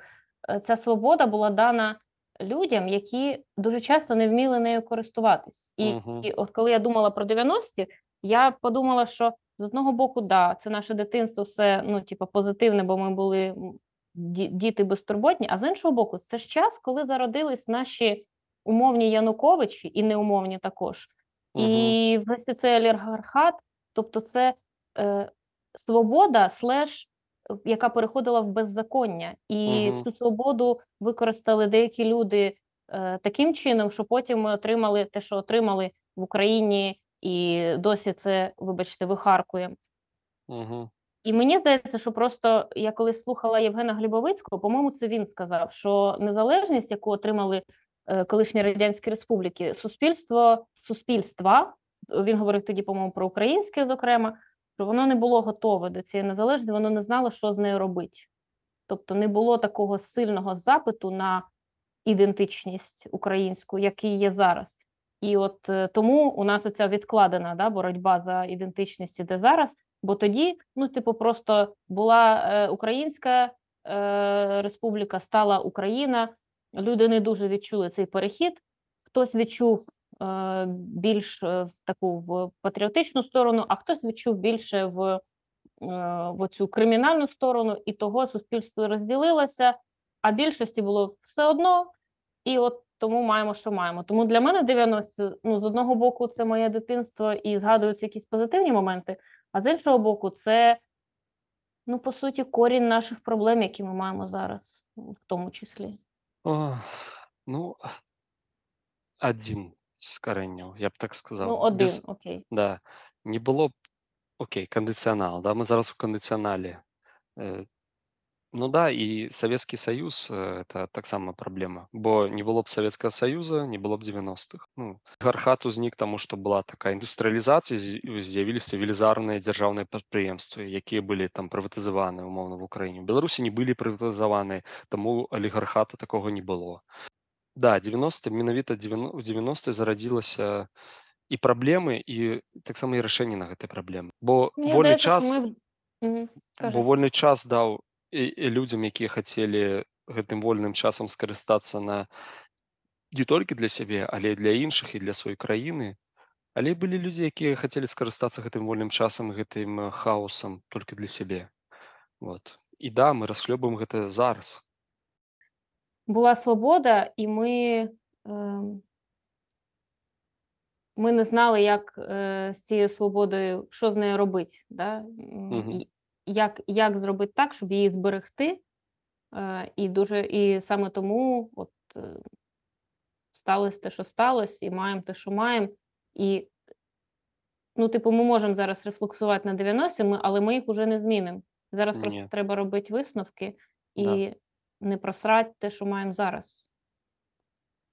[SPEAKER 2] е, ця свобода була дана людям, які дуже часто не вміли нею користуватись. І,
[SPEAKER 1] Мгм.
[SPEAKER 2] і от коли я думала про 90-ті, я подумала, що з одного боку, да, це наше дитинство, все ну, типу, позитивне, бо ми були діти безтурботні. А з іншого боку, це ж час, коли зародились наші умовні Януковичі і неумовні також. І весь цей олігархат, тобто це свобода, слеш, е, яка переходила в беззаконня. І
[SPEAKER 1] Мгм.
[SPEAKER 2] цю свободу використали деякі люди е, таким чином, що потім ми отримали те, що отримали в Україні, і досі це, вибачте, вихаркуємо.
[SPEAKER 1] Мгм.
[SPEAKER 2] І мені здається, що просто я колись слухала Євгена Глібовицького, по-моєму, це він сказав, що незалежність, яку отримали е, колишні радянські республіки, суспільство суспільства, він говорив тоді, по-моєму, про українське, зокрема, що воно не було готове до цієї незалежності, воно не знало, що з нею робити. Тобто не було такого сильного запиту на ідентичність українську, який є зараз. І от е, тому у нас оця відкладена да, боротьба за ідентичність іде зараз, бо тоді, ну, типу, просто була е, Українська е, Республіка, стала Україна. Люди не дуже відчули цей перехід. Хтось відчув більш е, в таку в патріотичну сторону, а хтось відчув більше в, е, в цю кримінальну сторону, і того суспільство розділилося, а більшості було все одно. І от тому маємо, що маємо. Тому для мене 90 ну, з одного боку, це моє дитинство і згадуються якісь позитивні моменти, а з іншого боку, це, ну, по суті, корінь наших проблем, які ми маємо зараз, в тому числі.
[SPEAKER 1] Ох, ну адзін з карэнняў я б так сказаў
[SPEAKER 2] Ну, один,
[SPEAKER 1] без
[SPEAKER 2] окей.
[SPEAKER 1] да не было б окей кандыцыянал да мы зараз у кандыцыянале э, Ну да, і Савецкі Саюз э, это таксама праблема. Бо не было б Савецкага Саюза, не было б 90-х. Ну, гархат узнік таму, што была такая індустрыялізацыя, з'я- з'явіліся велізарныя дзяржаўныя прадпрыемствы, якія былі там прыватызаваны умоўна в Украіне. У Беларусі не былі прыватызаваны, таму алігархата такога не было. Да, 90 менавіта 90 у 90 зарадзілася і праблемы і таксама і рашэнне на гэтай праблемы. Бо
[SPEAKER 2] Мені
[SPEAKER 1] вольны
[SPEAKER 2] здається,
[SPEAKER 1] час
[SPEAKER 2] в- Мгм, кажи.
[SPEAKER 1] бо вольны час даў людзям якія хацелі гэтым вольным часам скарыстацца на не толькі для сябе але для іншых і для сваёй краіны але былі людзі якія хацелі скарыстацца гэтым вольным часам гэтым э, хаосам толькі для сябе вот і да мы расхлёбаем гэта зараз
[SPEAKER 2] була свобода, і ми, ми не знали, як е, з цією свободою, що з нею робити, да? І як, як зробити так, щоб її зберегти. Е, і дуже, і саме тому от, е, сталося те, що сталося, і маємо те, що маємо. І, ну, типу, ми можемо зараз рефлексувати на 90 ми, але ми їх уже не змінимо. Зараз просто треба робити висновки і
[SPEAKER 1] Да
[SPEAKER 2] не просрати те, що маємо зараз.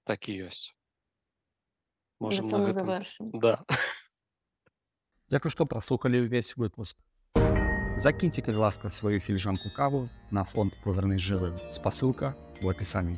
[SPEAKER 1] так і ёсць
[SPEAKER 2] На
[SPEAKER 1] можем на
[SPEAKER 2] цьому
[SPEAKER 1] гэтым
[SPEAKER 2] завершимо.
[SPEAKER 1] да
[SPEAKER 4] Дякую, што праслухалі ўвесь выпуск. Закіньце, калі ласка, сваю філіжанку каву на фонд павернуць жывым. Спасылка ў апісанні.